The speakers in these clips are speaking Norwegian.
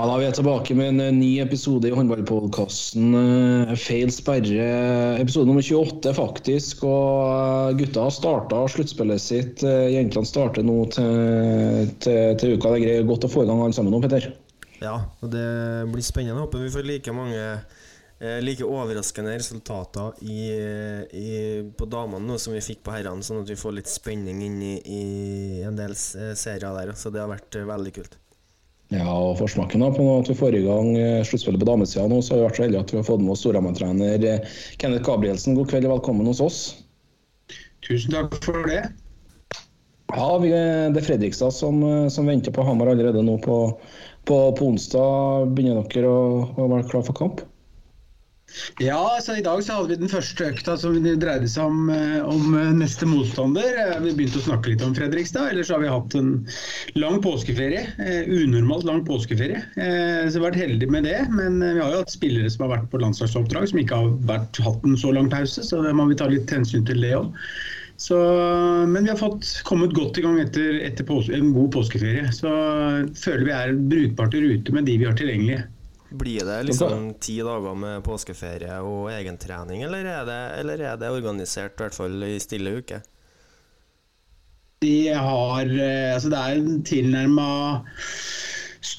Da er vi tilbake med en eh, ny episode i håndballpodkasten eh, Feil sperre. Episode nummer 28, faktisk. Og eh, gutta har starta sluttspillet sitt. Jentene starter nå til, til, til uka. Det er godt å få i gang alle sammen nå, Petter. Ja, og det blir spennende. Håper vi får like mange like overraskende resultater i, i, på damene nå som vi fikk på herrene, sånn at vi får litt spenning inn i, i en del serier der. Så det har vært veldig kult. Ja, og Forsmaken da, på at vi i gang eh, sluttspillet på damesida nå, så har vi vært så heldige at vi har fått med oss Storhamar-trener eh, Kenneth Gabrielsen. God kveld og velkommen hos oss. Tusen takk for det. Ja, vi, Det er Fredrikstad som, eh, som venter på Hamar allerede nå på, på, på onsdag. Begynner dere å, å være klar for kamp? Ja, så I dag så hadde vi den første økta som dreide seg om, eh, om eh, neste motstander. Eh, Vi begynte å snakke litt om Fredrikstad. Ellers har vi hatt en lang påskeferie. Unormalt lang påskeferie. Så vi har vært heldige med det. Men vi har jo hatt spillere som har vært på landslagsoppdrag som ikke har vært, hatt en så lang pause, så det må vi ta litt hensyn til det òg. Så, men vi har fått kommet godt i gang etter, etter påske, en god påskeferie. Så føler vi er brukbart i rute med de vi har tilgjengelige. Blir det liksom ti dager med påskeferie og egentrening, eller er det, eller er det organisert, i hvert fall i stille uke? De har eh, Altså, det er en tilnærma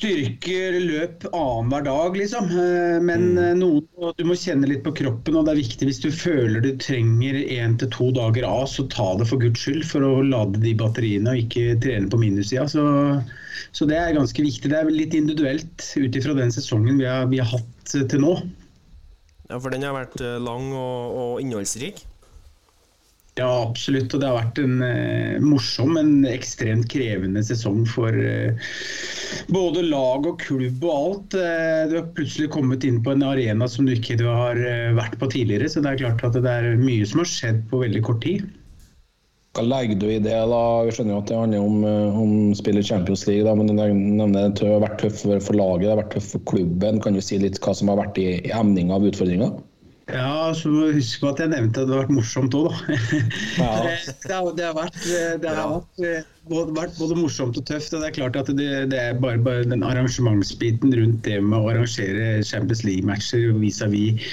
styrker løp annenhver dag, liksom. Eh, Men mm. noe, du må kjenne litt på kroppen, og det er viktig hvis du føler du trenger én til to dager av, så ta det for guds skyld for å lade de batteriene og ikke trene på minussida. Så, så det er ganske viktig. Det er litt individuelt ut ifra den sesongen vi har, vi har hatt eh, til nå. Ja, for den har vært eh, lang og, og innholdsrik. Ja, absolutt. Og det har vært en eh, morsom, men ekstremt krevende sesong for eh, både lag og klubb og alt. Eh, du har plutselig kommet inn på en arena som du ikke du har eh, vært på tidligere. Så det er klart at det er mye som har skjedd på veldig kort tid. Hva legger du i det? da? Vi skjønner jo at det handler om, eh, om spill i Champions League, da, men du nevner det har vært tøft for, for laget, det har vært tøft for klubben. Kan du si litt hva som har vært i, i emninga av utfordringer? Ja, så må du huske på at jeg nevnte at det hadde vært morsomt òg, da. Ja. det, har, det har vært, det har vært, eh, vært både morsomt og tøft. og Det er klart at det, det er bare, bare den arrangementsbiten rundt det med å arrangere Champions League-matcher vis-à-vis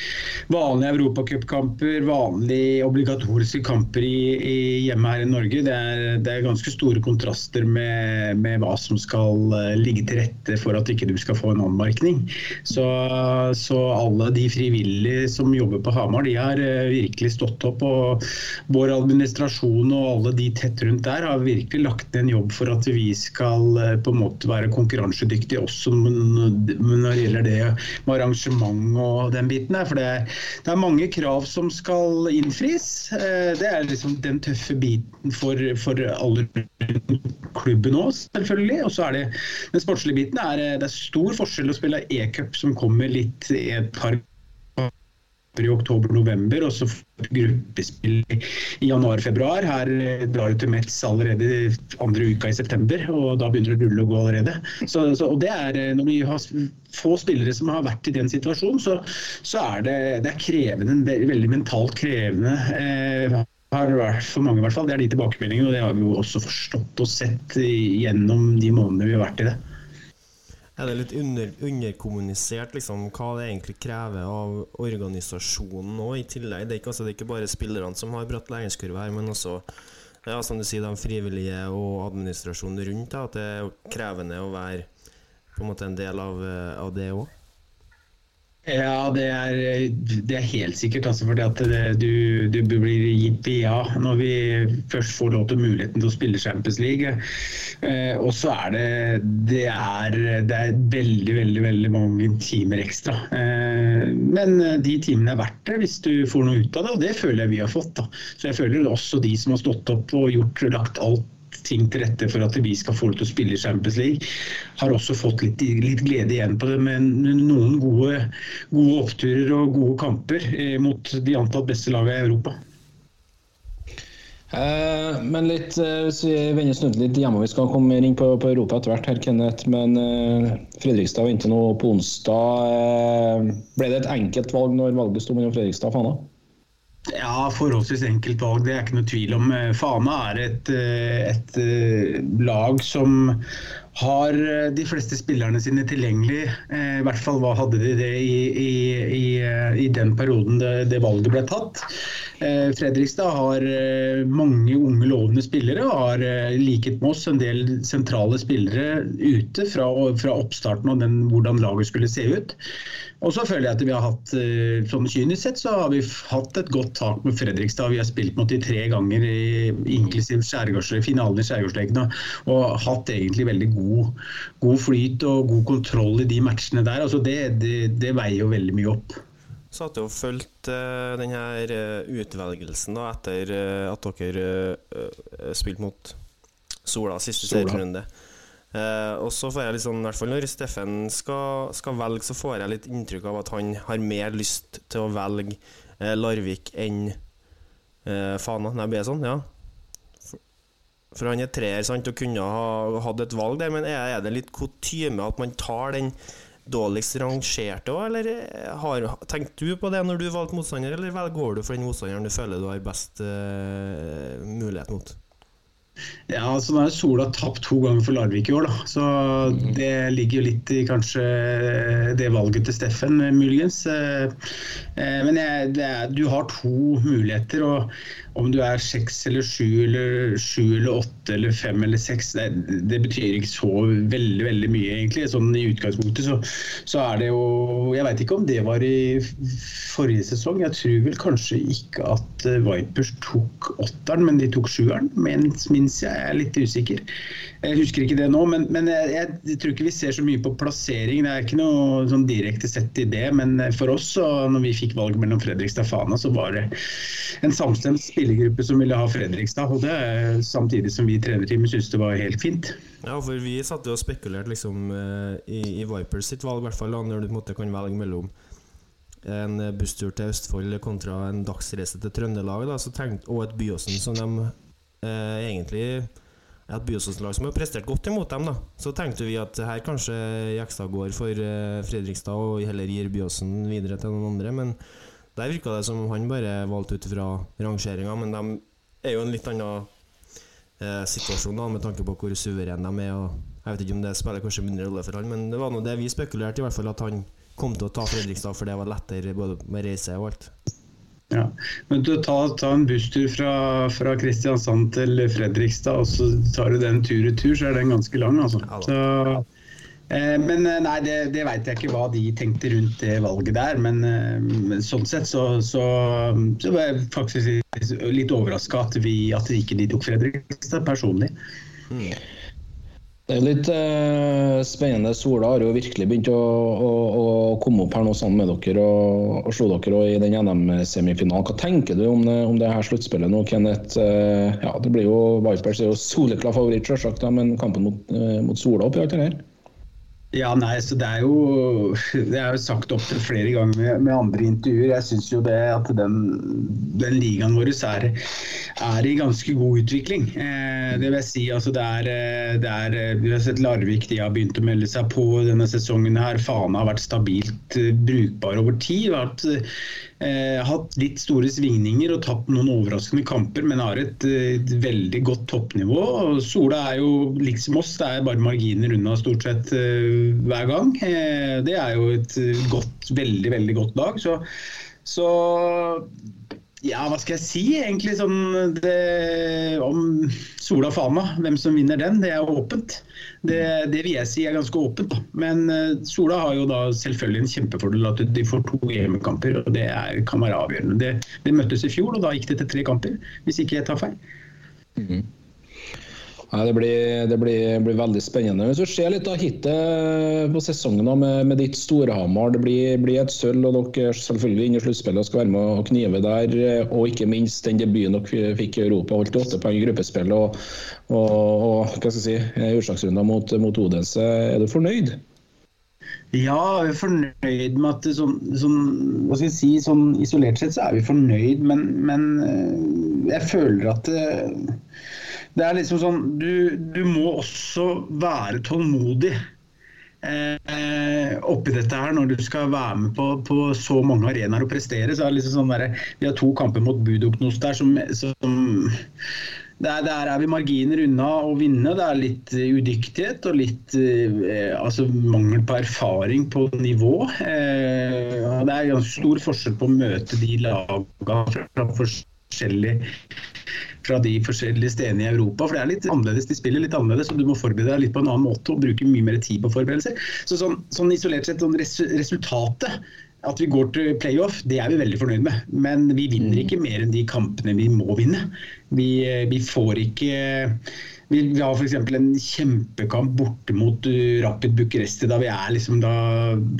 vanlige europacupkamper, vanlige obligatoriske kamper i, i hjemme her i Norge. Det er, det er ganske store kontraster med, med hva som skal eh, ligge til rette for at ikke du skal få en anmerkning. Så, så alle de frivillige som jobber på Hamar, de har eh, virkelig stått opp. og Vår administrasjon og alle de tett rundt der har virkelig lagt ned en jobb for at vi skal eh, på en måte være konkurransedyktige også når det gjelder det med arrangement og den biten der. For det er, det er mange krav som skal innfris. Eh, Det er liksom den tøffe biten for, for alle klubben òg, selvfølgelig. Og så er det den sportslige biten. Er, eh, det er stor forskjell å spille e-cup som kommer litt et par kamper i oktober-november, og så gruppespill i januar-februar. Her eh, drar du til Metz allerede andre uka i september, og da begynner det å rulle og gå allerede. Så, så, og det er, eh, Når vi har få spillere som har vært i den situasjonen, så, så er det, det er krevende, veldig mentalt krevende. Eh, har vært for mange i hvert fall. Det er de tilbakemeldingene, og det har vi jo også forstått og sett gjennom de månedene vi har vært i det. Er det litt under, underkommunisert liksom, hva det egentlig krever av organisasjonen nå, i tillegg? Det er ikke, altså, det er ikke bare spillerne som har bratt læringskurve her, men også ja, som du sier, de frivillige og administrasjonen rundt. Da, at det er krevende å være på en måte en del av, eh, av det òg. Ja, det er, det er helt sikkert. Altså, fordi at det, du, du blir gitt ja når vi først får lov til muligheten til å spille Champions League. Eh, og så er det det er, det er veldig, veldig veldig mange timer ekstra. Eh, men de timene er verdt det hvis du får noe ut av det, og det føler jeg vi har fått. da. Så jeg føler også de som har stått opp og gjort, lagt alt ting til rette for at vi skal få lov til å spille i Champions League. Har også fått litt, litt glede igjen på det, med noen gode, gode oppturer og gode kamper eh, mot de antatt beste lagene i Europa. Eh, men litt, eh, hvis vi vender snudden litt hjemme, vi skal komme mer inn på, på Europa etter hvert, her, Kenneth. Men eh, Fredrikstad venter nå på onsdag. Eh, ble det et enkelt valg når valget sto mellom Fredrikstad og Fana? Ja, forholdsvis enkelt valg. Det er ikke noe tvil om. Eh, Fana er et, eh, et eh, lag som har de fleste spillerne sine tilgjengelig. I hvert fall hadde de det i, i, i, i den perioden det, det valget ble tatt. Eh, Fredrikstad har eh, mange unge lovende spillere og har liket i likhet med oss en del sentrale spillere ute fra, fra oppstarten og den, hvordan laget skulle se ut. Og så føler jeg at vi har hatt, eh, sånn kynisk sett, så har vi hatt et godt tak med Fredrikstad. Vi har spilt mot de tre ganger, i, inklusiv finalen i Skjærgårdsleken, og hatt egentlig veldig god, god flyt og god kontroll i de matchene der. Altså det, det, det veier jo veldig mye opp. Satt hadde og fulgte uh, den her eh, utvelgelsen da, etter eh, at dere spilte mot Sola siste serierunde. Og så får jeg litt sånn, i hvert fall når Steffen skal, skal velge, så får jeg litt inntrykk av at han har mer lyst til å velge Larvik enn Fana. Nei, blir det sånn? Ja. For, for han er treer, sant, og kunne ha hatt et valg der, men er, er det litt kutyme at man tar den dårligst rangerte òg, eller har, tenkte du på det når du valgte motstander, eller går du for den motstanderen du føler du har best uh, mulighet mot? Ja, altså Nå er Sola tapt to ganger for Larvik i år, da. Så det ligger jo litt i kanskje det valget til Steffen, eh, muligens. Eh, eh, Men jeg, det er, du har to muligheter, og om du er seks eller sju eller sju eller åtte eller fem eller seks, det, det betyr ikke så veldig veldig mye, egentlig. Sånn i utgangspunktet så, så er det jo Jeg veit ikke om det var i forrige sesong. Jeg tror vel kanskje ikke at Vipers tok åtteren, men de tok sjueren, minst, minst jeg. Er litt usikker. Jeg husker ikke det nå, men, men jeg, jeg tror ikke vi ser så mye på plassering. Det er ikke noe sånn direkte sett i det, men for oss, når vi fikk valget mellom Fredrikstad og Fana, så var det en samstemt spillergruppe som ville ha Fredrikstad. Og det samtidig som vi i trenerteamet syntes det var helt fint. Ja, for vi satt jo og spekulerte liksom eh, i, i Vipers sitt valg, i hvert fall når du måte kan velge mellom en busstur til Østfold kontra en dagsreise til Trøndelag, da, tenkt, og et Byåsen som de eh, egentlig et Byåsen-lag som har prestert godt imot dem, da. Så tenkte vi at her kanskje Jekstad går for eh, Fredrikstad og heller gir Byåsen videre til noen andre, men der virka det som om han bare valgte ut fra rangeringa, men de er jo en litt annen eh, situasjon da, med tanke på hvor suveren de er. Og jeg vet ikke om det spiller kanskje mindre rolle for han, men det var nå det vi spekulerte, i hvert fall at han kom til å ta Fredrikstad, for det var lettere både med reise og alt. Ja. Men du tar ta en busstur fra, fra Kristiansand til Fredrikstad, og så tar du den tur i tur, så er den ganske lang. Altså. Så, eh, men eh, nei, det, det veit jeg ikke hva de tenkte rundt det valget der. Men, eh, sånn sett så, så, så var jeg faktisk litt, overraska at, vi- at ikke de tok Fredrikstad personlig. Det er litt eh, spennende. Sola har jo virkelig begynt å, å, å komme opp her nå sammen med dere og, og slå dere og i den NM-semifinalen. Hva tenker du om det, om det her sluttspillet nå, Kenneth? Eh, ja, det blir jo Vipers er jo soleklar favoritt, selvsagt, men kampen mot, eh, mot Sola oppi alt det her? Ja, nei, så det er jo Det er jo sagt opp til flere ganger med, med andre intervjuer. Jeg syns jo det at den, den ligaen vår er, er i ganske god utvikling. Eh, det vil jeg si. Altså det er, eh, det er eh, Vi har sett Larvik de har begynt å melde seg på denne sesongen. her. Fana har vært stabilt eh, brukbar over tid. Hatt, eh, hatt litt store svingninger og tapt noen overraskende kamper, men har et, et veldig godt toppnivå. Og Sola er jo liksom oss, det er bare marginer unna stort sett eh, hver gang. Eh, det er jo et godt, veldig, veldig godt lag. Så, så ja, hva skal jeg si egentlig sånn det, om Sola Fana, hvem som vinner den, det er åpent. Det, det vil jeg si er ganske åpent. Men uh, Sola har jo da selvfølgelig en kjempefordel at de får to hjemmekamper, og det er, kan være avgjørende. Det, det møttes i fjor, og da gikk det til tre kamper, hvis ikke jeg tar feil. Nei, det blir, det blir, blir veldig spennende. Hvis du ser litt av hittet på sesongen da, med, med ditt Storhamar, det blir, blir et sølv, og dere er selvfølgelig inne i sluttspillet og skal være med og knive der. Og ikke minst den debuten dere fikk i Europa, holdt åtte poeng i gruppespill og, og, og hva skal jeg si, utslagsrunder mot, mot Odense. Er du fornøyd? Ja, vi er fornøyd med at sånn, hva skal jeg si, sånn Isolert sett så er vi fornøyd, men, men eh, jeg føler at det, det er liksom sånn Du, du må også være tålmodig eh, oppi dette her når du skal være med på, på så mange arenaer og prestere. så er det liksom sånn der, Vi har to kamper mot Budoknos der som, som der, der, er vi marginer unna å vinne. Det er litt udyktighet og litt eh, altså mangel på erfaring på nivå. Eh, det er ganske stor forskjell på å møte de lagene fra forskjellige fra de forskjellige stedene i Europa. For det er litt annerledes, de spiller litt annerledes, og du må forberede deg litt på en annen måte og bruke mye mer tid på forberedelser. Så sånn, sånn isolert sett, sånn res resultatet at vi går til playoff, det er vi veldig fornøyd med. Men vi vinner ikke mer enn de kampene vi må vinne. Vi, vi får ikke vi, vi har f.eks. en kjempekamp borte mot uh, Rapid Bucuresti. Da vi er liksom da,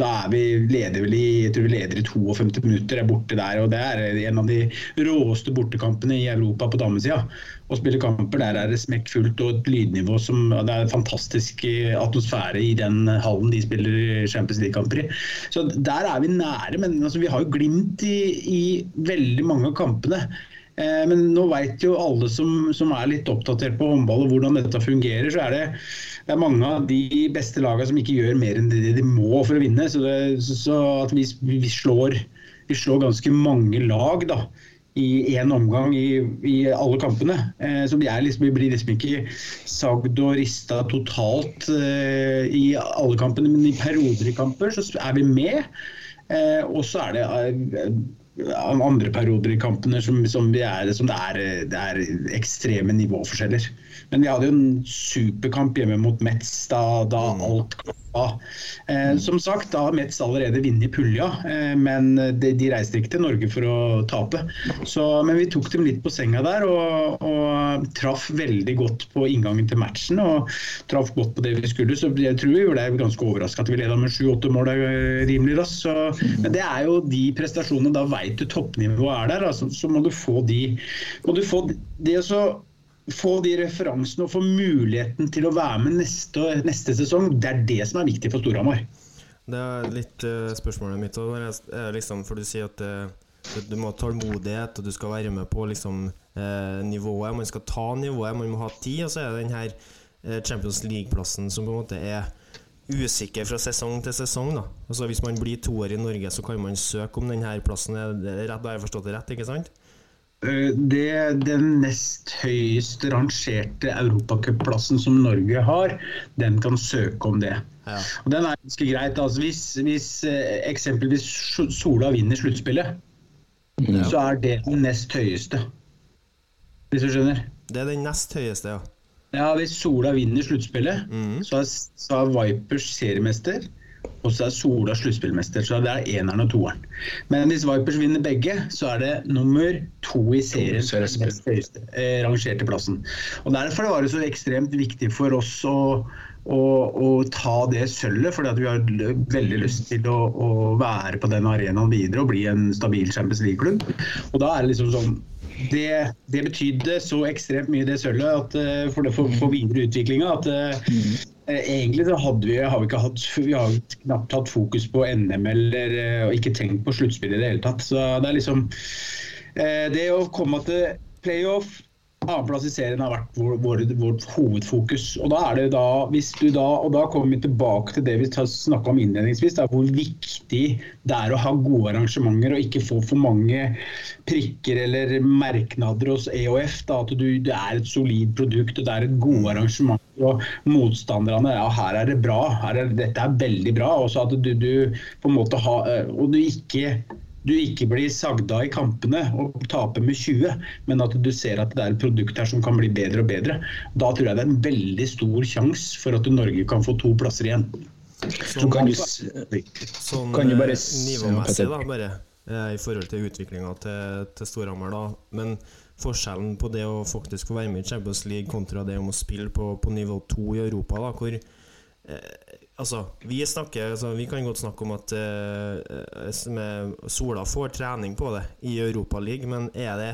da er vi leder vel i jeg tror vi leder i 52 minutter, er borte der. og Det er en av de råeste bortekampene i Europa på damesida. Å spille kamper der er det smekkfullt og et lydnivå som Det er en fantastisk atmosfære i den hallen de spiller Champions League-kamper i. Så der er vi nære, men altså, vi har jo glimt i, i veldig mange av kampene. Eh, men nå vet jo alle som, som, er litt oppdatert på håndball og hvordan dette fungerer, så er det, det er mange av de beste lagene som ikke gjør mer enn det de må for å vinne. Så, det, så at vi, vi, slår, vi, slår, ganske mange lag da, i én omgang i, i, alle kampene. Eh, så vi, liksom, vi, blir liksom ikke sagd og rista totalt eh, i alle kampene, men i perioder i kamper så er vi med. Og så er det andre perioder i kampene som, som, er, som det, er, det, er, ekstreme nivåforskjeller. Men vi hadde jo en superkamp hjemme mot Metz da, da mm. alt klappa. Eh, som sagt, da har Metz allerede vunnet pulja, eh, men de, de, reiste ikke til Norge for å tape. Så, men vi tok dem litt på senga der og, og, traff veldig godt på inngangen til matchen. Og traff godt på det vi skulle, så jeg tror vi ble ganske overraska at vi leda med sju-åtte mål rimelig raskt. Men det er jo de prestasjonene da vei veit du toppnivået er der, altså, så må du få de må du få det å få de referansene og få muligheten til å være med neste, neste sesong, det er det som er viktig for Storhamar. Det er litt uh, spørsmålet mitt. Liksom, for du sier at uh, du må ha tålmodighet, og du skal være med på liksom, uh, nivået. Man skal ta nivået, man må ha tid. Og så er det den her Champions League-plassen som på en måte er usikker fra sesong til sesong. da Altså Hvis man blir toer i Norge, så kan man søke om denne plassen. Rett, Har jeg forstått det rett? ikke sant? Eh, det er Den nest høyeste rangerte europacupplassen som Norge har, den kan søke om det. Ja. Og Den er ganske greit. Altså hvis, hvis eh, eksempelvis Sola vinner sluttspillet, ja. så er det den nest høyeste. Hvis du skjønner? Det er den nest høyeste, ja. Ja, Hvis Sola vinner sluttspillet, mm. så, så, er Vipers seriemester. Og så er Sola sluttspillmester. Så det er eneren og toeren. Men hvis Vipers vinner begge, så er det nummer to i serien. høyeste eh, rangerte plassen. Og Derfor var det så ekstremt viktig for oss å, å, å ta det sølvet. For vi har veldig lyst til å, å være på den arenaen videre og bli en stabil Champions League-klubb. Og da er det liksom sånn det, det, betydde så ekstremt mye, det sølvet, at, for, for, for videre utviklinga, at uh, mm. Egentlig så vi, har vi ikke hatt Vi har knapt hatt fokus på NM eller og ikke tenkt på sluttspill i det hele tatt. Så det er liksom Det å komme til playoff Annenplass i serien har vært vår, vår, vårt hovedfokus. Og da er det da, hvis du da, og da kommer vi tilbake til det vi snakka om innledningsvis, da, hvor viktig det er å ha gode arrangementer og ikke få for mange prikker eller merknader hos EOF. Da, at du, det er et solid produkt og det er et gode arrangement. Og motstanderne ja, her er det bra, her er, dette er veldig bra. Og så at du, du på en måte har, eh, og du ikke du ikke blir sagda i kampene og taper med 20, men at du ser at det er et produkt her som kan bli bedre og bedre. Da tror jeg det er en veldig stor sjanse for at Norge kan få to plasser igjen. Sånn, kan, du, sånn kan du bare nivåmessig, da, bare eh, i forhold til utviklinga til, til Storhamar, da. Men forskjellen på det å faktisk få være med i Champions League kontra det om å spille på, på nivå to i Europa, da, hvor eh, Altså, vi, snakker, altså, vi kan godt snakke om at uh, Sola får trening på det i Europa League, men er det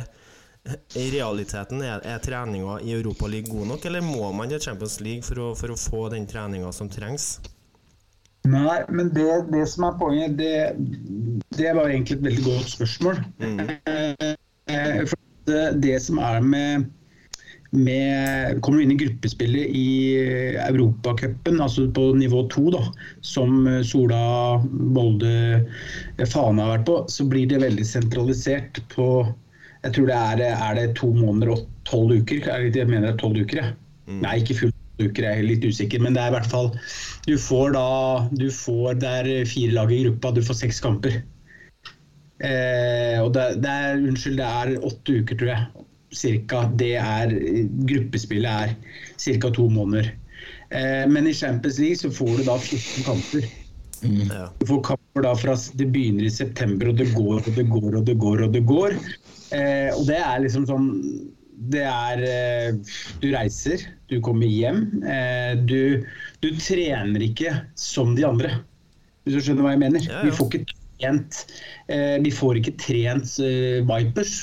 i realiteten er, er treninga i Europa League god nok, eller må man til Champions League for å, for å få den treninga som trengs? Nei, men det, det som er poenget, det, det var egentlig et veldig godt spørsmål. Mm. Eh, for det, det som er med med, kommer du inn i gruppespillet i Europacupen, altså på nivå to, da, som Sola, Molde, Fana har vært på, så blir det veldig sentralisert på Jeg tror det er, er det to måneder og tolv uker. Jeg mener det er tolv uker, jeg. Mm. Nei, ikke fullt uker, jeg er litt usikker. Men det er i hvert fall Du får da du får, Det er fire lag i gruppa, du får seks kamper. Eh, og det, det, er, unnskyld, det er åtte uker, tror jeg cirka. Det er Gruppespillet er ca. to måneder. Eh, men i Champions League så får du da 14 kamper. Mm. Du får kamper da fra Det begynner i september, og det går og det går og det går. Og det går. Eh, og det er liksom sånn Det er eh, Du reiser, du kommer hjem. Du, du trener ikke som de andre. Hvis du skjønner hva jeg mener? Ja, ja. Vi får ikke trent eh, Vi får ikke trent eh, Vipers.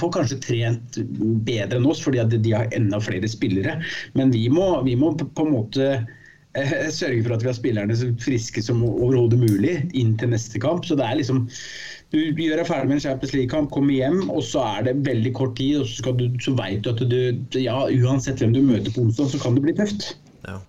Får kanskje trent bedre enn oss fordi de har enda flere spillere. Men vi må, vi må på en måte eh, sørge for at vi har spillerne så friske som overhodet mulig inn til neste kamp. Så det er liksom du gjør deg ferdig med en Champions League-kamp, kommer hjem, og så er det veldig kort tid. og Så, du, så vet du at du, ja, uansett hvem du møter på onsdag, så kan det bli tøft. Ja.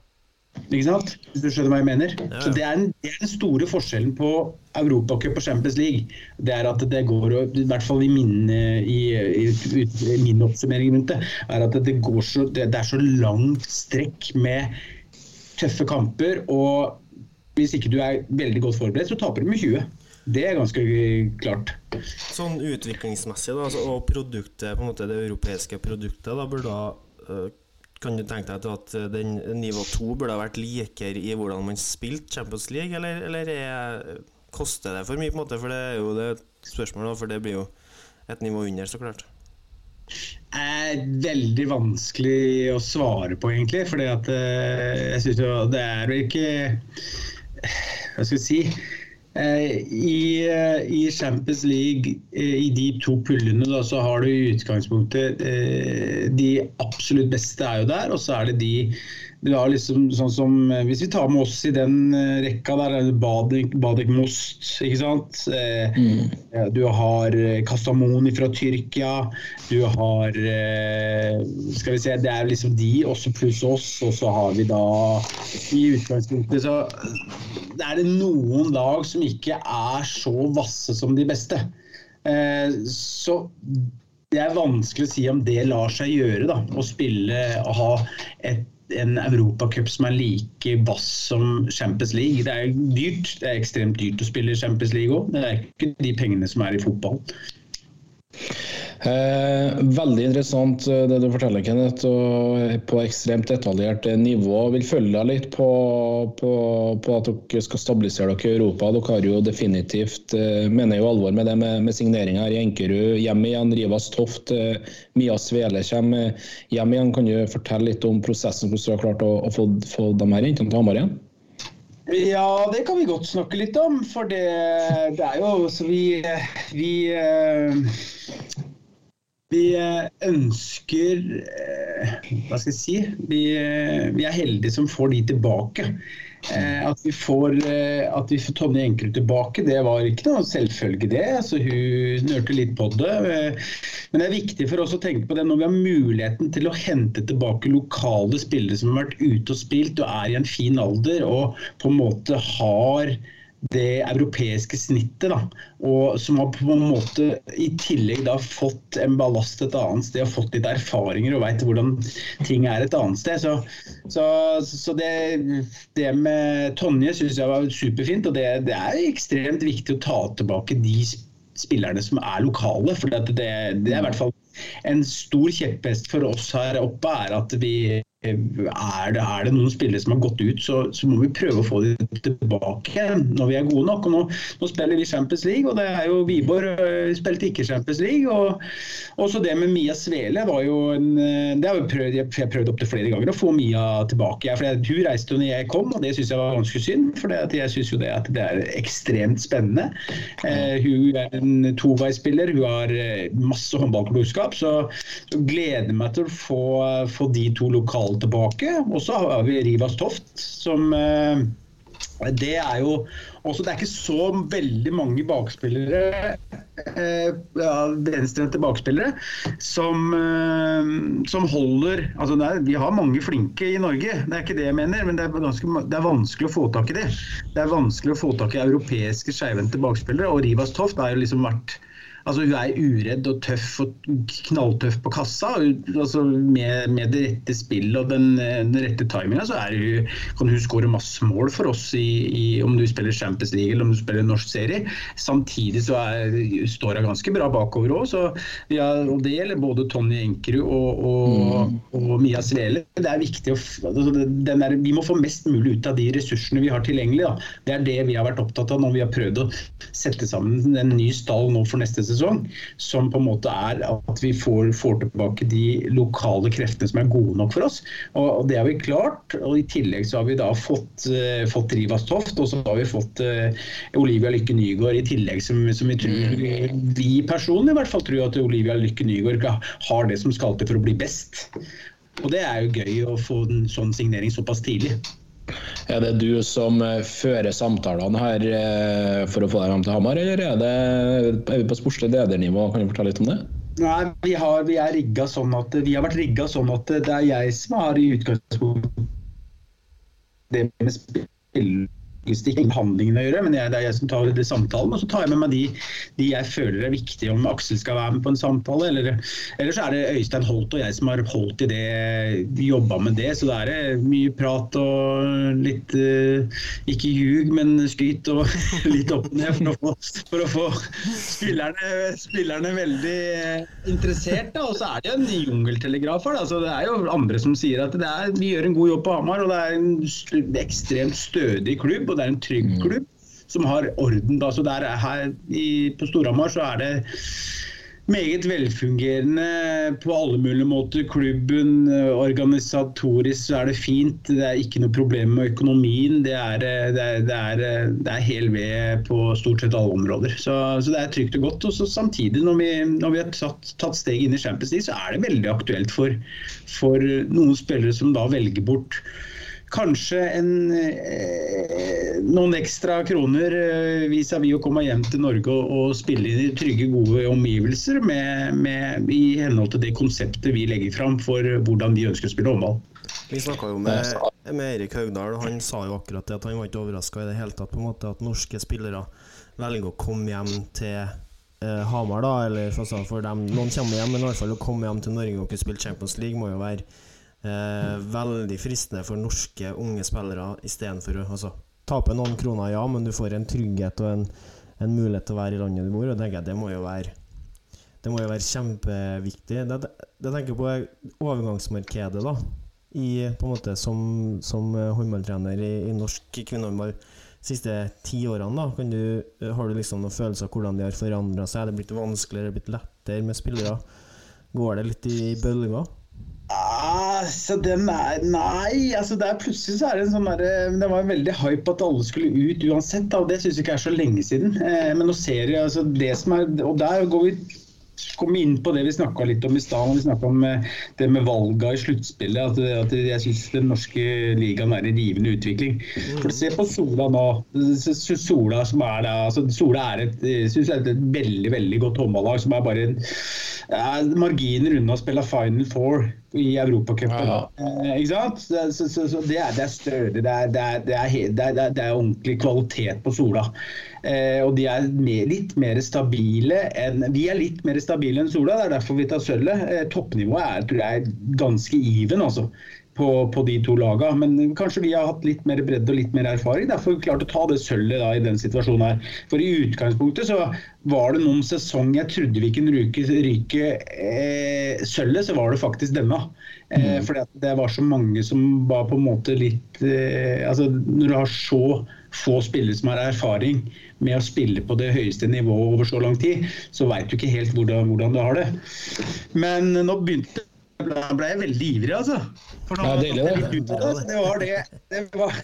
Ikke sant? Hvis du skjønner hva jeg mener? Ja. Så det er, den, det er, den, store forskjellen på Europacup og Champions League. Det er at det går, i hvert fall i min, i, i, i min oppsummering rundt det, er at det, går så, det, det er så langt strekk med tøffe kamper. Og hvis ikke du er veldig godt forberedt, så taper du med 20. Det er ganske klart. Sånn utviklingsmessig, da, altså, og produktet, på en måte det europeiske produktet, da burde da uh, kan du tenke deg at eh, den nivå 2 burde ha vært likere i hvordan man spilte Champions League, eller, eller er, koster det for mye? på en måte? For det er jo det spørsmålet, for det blir jo et nivå under, så klart. er veldig vanskelig å svare på, egentlig. fordi at jeg syns jo det er jo ikke Hva skal jeg si Eh, I, eh, I, Champions League, eh, i de to pullene, da, så har du i utgangspunktet De absolutt beste er jo der, og så er det de liksom sånn som eh, Hvis vi tar med oss i den uh, rekka der, Badek Badik Most, ikke sant. Eh, mm. Du har Kastamoni fra Tyrkia. Du har eh, Skal vi se, det er liksom de, også pluss oss. Og så har vi da I utgangspunktet så er det noen lag som ikke er så vasse som de beste. Eh, så det er vanskelig å si om det lar seg gjøre, da. Å spille og ha et en europacup som er like vass som Champions League. Det er dyrt. Det er ekstremt dyrt å spille Champions League òg. Det er ikke de pengene som er i fotball. Eh, veldig interessant eh, det du forteller, Kenneth. og På ekstremt detaljert nivå. Jeg vil følge deg litt på, på, på, at dere skal stabilisere dere i Europa. Dere har jo definitivt eh, mener jo alvor med det med, med signeringa her i Enkerud. Hjem igjen, Rivas Toft. Eh, Mia Svele kommer hjem igjen. Kan du fortelle litt om prosessen, hvordan du har klart å, å få, få de her jentene til Hamar igjen? Ja, det kan vi godt snakke litt om. For det, det er jo så vi, vi vi eh, ønsker eh, Hva skal jeg si? Vi, eh, vi, er heldige som får de tilbake. At vi får, at vi får Tonje Enkerud tilbake, det var ikke noe selvfølge, det. Altså, hun nørte litt på det. Men det er viktig for oss å tenke på det når vi har muligheten til å hente tilbake lokale spillere som har vært ute og spilt og er i en fin alder og på en måte har det europeiske snittet. Da, og Som har på en måte i tillegg da fått en ballast et annet sted og fått litt erfaringer og veit hvordan ting er et annet sted. Så, så, så det, det, med Tonje syns jeg var superfint. Og det, det, er ekstremt viktig å ta tilbake de spillerne som er lokale. For det, det, er i hvert fall en stor kjepphest for oss her oppe er at vi er det, er det noen spillere som har gått ut, så, så, må vi prøve å få dem tilbake når vi er gode nok. og Nå, nå spiller vi Champions League, og det er jo Wiborg uh, spilte ikke Champions League. og Også det med Mia Svele var jo en Det har jeg prøvd, jeg prøvd opptil flere ganger å få Mia tilbake. For Hun reiste jo når jeg kom, og det syns jeg var ganske synd. For jeg syns jo det at det er ekstremt spennende. Eh, hun er en toveisspiller, hun har masse håndballklokskap, så, så gleder meg til å få, få de to lokale tilbake. Og så har vi Rivas Toft, som eh, det er jo også, Det er ikke så veldig mange bakspillere, eh, ja, venstrehendte bakspillere, som, eh, som holder altså er, Vi har mange flinke i Norge, det er ikke det jeg mener, men det er, ganske, det er vanskelig å få tak i det. Det er vanskelig å få tak i europeiske skeivhendte bakspillere, og Rivas Toft har jo liksom vært Altså, hun er uredd og tøff og knalltøff på kassa. Altså, med, med, det rette spillet og den, den rette timinga så hun, kan hun skåre masse mål for oss i, i, om du spiller Champions League eller om du spiller norsk serie. Samtidig så er, står hun ganske bra bakover òg. Ja, og det gjelder både Tonje Enkerud og, og, mm. og, Mia Svele. Det er viktig å, altså, der, Vi må få mest mulig ut av de ressursene vi har tilgjengelig. Da. Det er det vi har vært opptatt av når vi har prøvd å sette sammen en ny stall nå for neste sesong sesong, som på en måte er at vi får, får, tilbake de lokale kreftene som er gode nok for oss. Og, og Det har vi klart. og I tillegg så har vi da fått, uh, fått Rivas Toft, og så har vi fått uh, Olivia Lykke Nygaard i tillegg, som, som vi tror mm. vi personlig i hvert fall tror at Olivia Lykke Nygaard har det som skal til for å bli best. Og det er jo gøy å få en sånn signering såpass tidlig. Er det du som eh, fører samtalene her eh, for å få deg hjem til Hamar, eller er, det, er vi på sportslig ledernivå? Kan du fortelle litt om det? Nei, vi, har, vi, sånn at, vi har vært rigga sånn at det er jeg som har i utgangspunktet det med spill ikke med handlingen å gjøre, men jeg, det er jeg som tar det samtalen. Og så tar jeg med meg de, de jeg føler er viktige, om Aksel skal være med på en samtale. Eller, eller så er det Øystein Holt og jeg som har holdt i det, jobba med det. Så det er mye prat og litt uh, Ikke ljug, men skryt og litt opp ned for å få, for å få spillerne, spillerne, veldig interessert. Og så er det en jungeltelegraf her. Altså, det er jo andre som sier at er, vi gjør en god jobb på Hamar, og det er en ekstremt stødig klubb. og det er en trygg mm. klubb som har orden. Da. Så der her i, på Storhamar så er det meget velfungerende på alle mulige måter. Klubben, organisatorisk så er det fint. Det er ikke noe problem med økonomien. Det er, det er, det er, det er hel ved på stort sett alle områder. Så, så det er trygt og godt. Og så samtidig, når vi, når vi har tatt, tatt steg inn i Champions League, så er det veldig aktuelt for, for noen spillere som da velger bort kanskje en, eh, noen ekstra kroner eh, vis-à-vis å komme hjem til Norge og, og spille i trygge, gode omgivelser med, med, i henhold til det konseptet vi legger fram for hvordan vi ønsker å spille håndball. Vi snakka jo med, med Erik Haugdal, og han sa jo akkurat det at han var ikke overraska i det hele tatt på en måte at norske spillere velger å komme hjem til eh, Hamar, da, eller for dem, noen kommer hjem, men i hvert fall å komme hjem til Norge og kunne spille Champions League må jo være Eh, veldig fristende for norske unge spillere istedenfor å altså, tape noen kroner, ja, men du får en trygghet og en, en mulighet til å være i landet du bor. Og jeg, det må jo være det må jo være kjempeviktig. Det, det tenker jeg på overgangsmarkedet, da. I, på en måte som, som håndballtrener i, i norsk kvinnehåndball siste ti årene. da du, Har du liksom noen følelser av hvordan de har forandra seg? Er det blitt vanskeligere, er det blitt lettere med spillere? Går det litt i bølger? Altså, den er Nei, altså det er plutselig så er det en sånn derre Det var en veldig hype at alle skulle ut uansett, da, og det syns jeg ikke er så lenge siden. Eh, men nå ser jeg altså det som er Og der går vi komme inn på det vi snakka litt om i stad. Vi snakka om eh, det med valga i sluttspillet. At, at, jeg syns den norske ligaen er i rivende utvikling. For Se på Sola nå. Sola som er da, altså Sola er et, synes jeg er et veldig veldig godt håndballag som er bare en ja, marginer unna å spille Final Four i Europacupen. Ja, ja. eh, ikke sant? Så, så, så det, er, det er er, det, er, det, er, det er, ordentlig kvalitet på Sola. Eh, og de er mer, litt mer stabile enn Vi er litt mer stabile enn Sola, det er derfor vi tar sølvet. Eh, toppnivået er, tror jeg, ganske even, altså. På, på, de to lagene. Men kanskje vi har hatt litt mer bredde og litt mer erfaring. Derfor klart å ta det sølvet da, i den situasjonen her. For i utgangspunktet så var det noen sesong jeg trodde vi kunne ryke, ryke eh, sølvet, så var det faktisk denne. Eh, mm. For det var så mange som var på en måte litt eh, altså Når du har så få spillere som har erfaring med å spille på det høyeste nivået over så lang tid, så veit du ikke helt hvordan, hvordan du har det. Men nå begynte da ble jeg veldig ivrig, altså. For nå, ja, det. Det, det var det det var,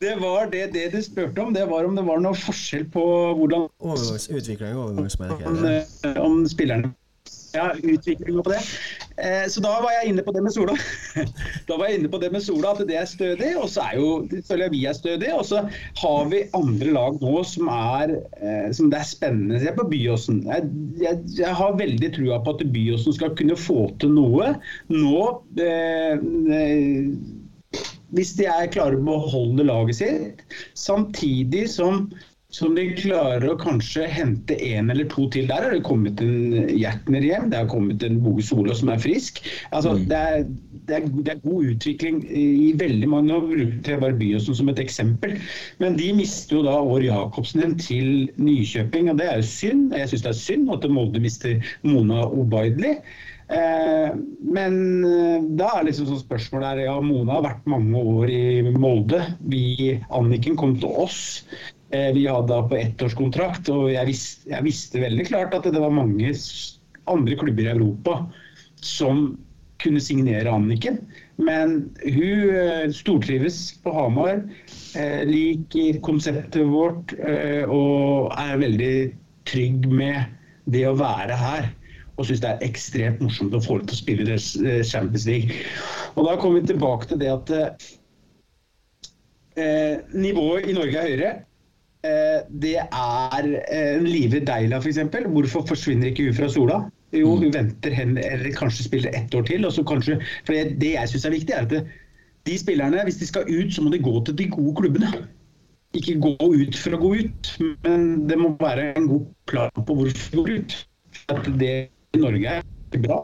det var det, det, du spurte om. Det var om det var noe forskjell på hvordan Utvikling og overgangsmarkedet. Om, eh, om spillerne ja, utviklinga på det. Eh, så da var jeg inne på det med Sola. da var jeg inne på det med Sola, at det er stødig. Og så er jo selvfølgelig vi er stødige. Og så har vi andre lag nå som er eh, som det er spennende. Se på Byåsen. Jeg, jeg, jeg, har veldig trua på at Byåsen skal kunne få til noe nå. Eh, eh, hvis de er klare på å beholde laget sitt, samtidig som som de klarer å kanskje hente en eller to til. Der har det kommet en Hjertner hjem, det har kommet en Boge Solo som er frisk. Altså, mm. det, er, det, er, det, er, god utvikling i veldig mange. Nå bruker jeg bare Byåsen som et eksempel. Men de mister jo da År Jacobsen til Nykjøping, og det er jo synd. Jeg syns det er synd at Molde mister Mona Obaidli. Eh, men eh, da er liksom sånn spørsmålet her, ja, Mona har vært mange år i Molde. Vi, Anniken kom til oss. Eh, vi hadde da på ettårskontrakt, og jeg visste, jeg visste, veldig klart at det var mange andre klubber i Europa som kunne signere Anniken. Men hun eh, stortrives på Hamar, eh, liker konseptet vårt og er veldig trygg med det å være her. Og syns det er ekstremt morsomt å få henne til å spille i Champions League. Og da kommer vi tilbake til det at eh, nivået i Norge er høyere. Eh, det er en Live Deila f.eks. For Hvorfor forsvinner ikke hun fra Sola? Jo, hun mm. venter hen, eller kanskje spiller ett år til. og så kanskje, for Det, det jeg syns er viktig, er at de spillerne, hvis de skal ut, så må de gå til de gode klubbene. Ikke gå ut for å gå ut, men det må være en god plan på hvorfor de går ut. At det i Norge er bra.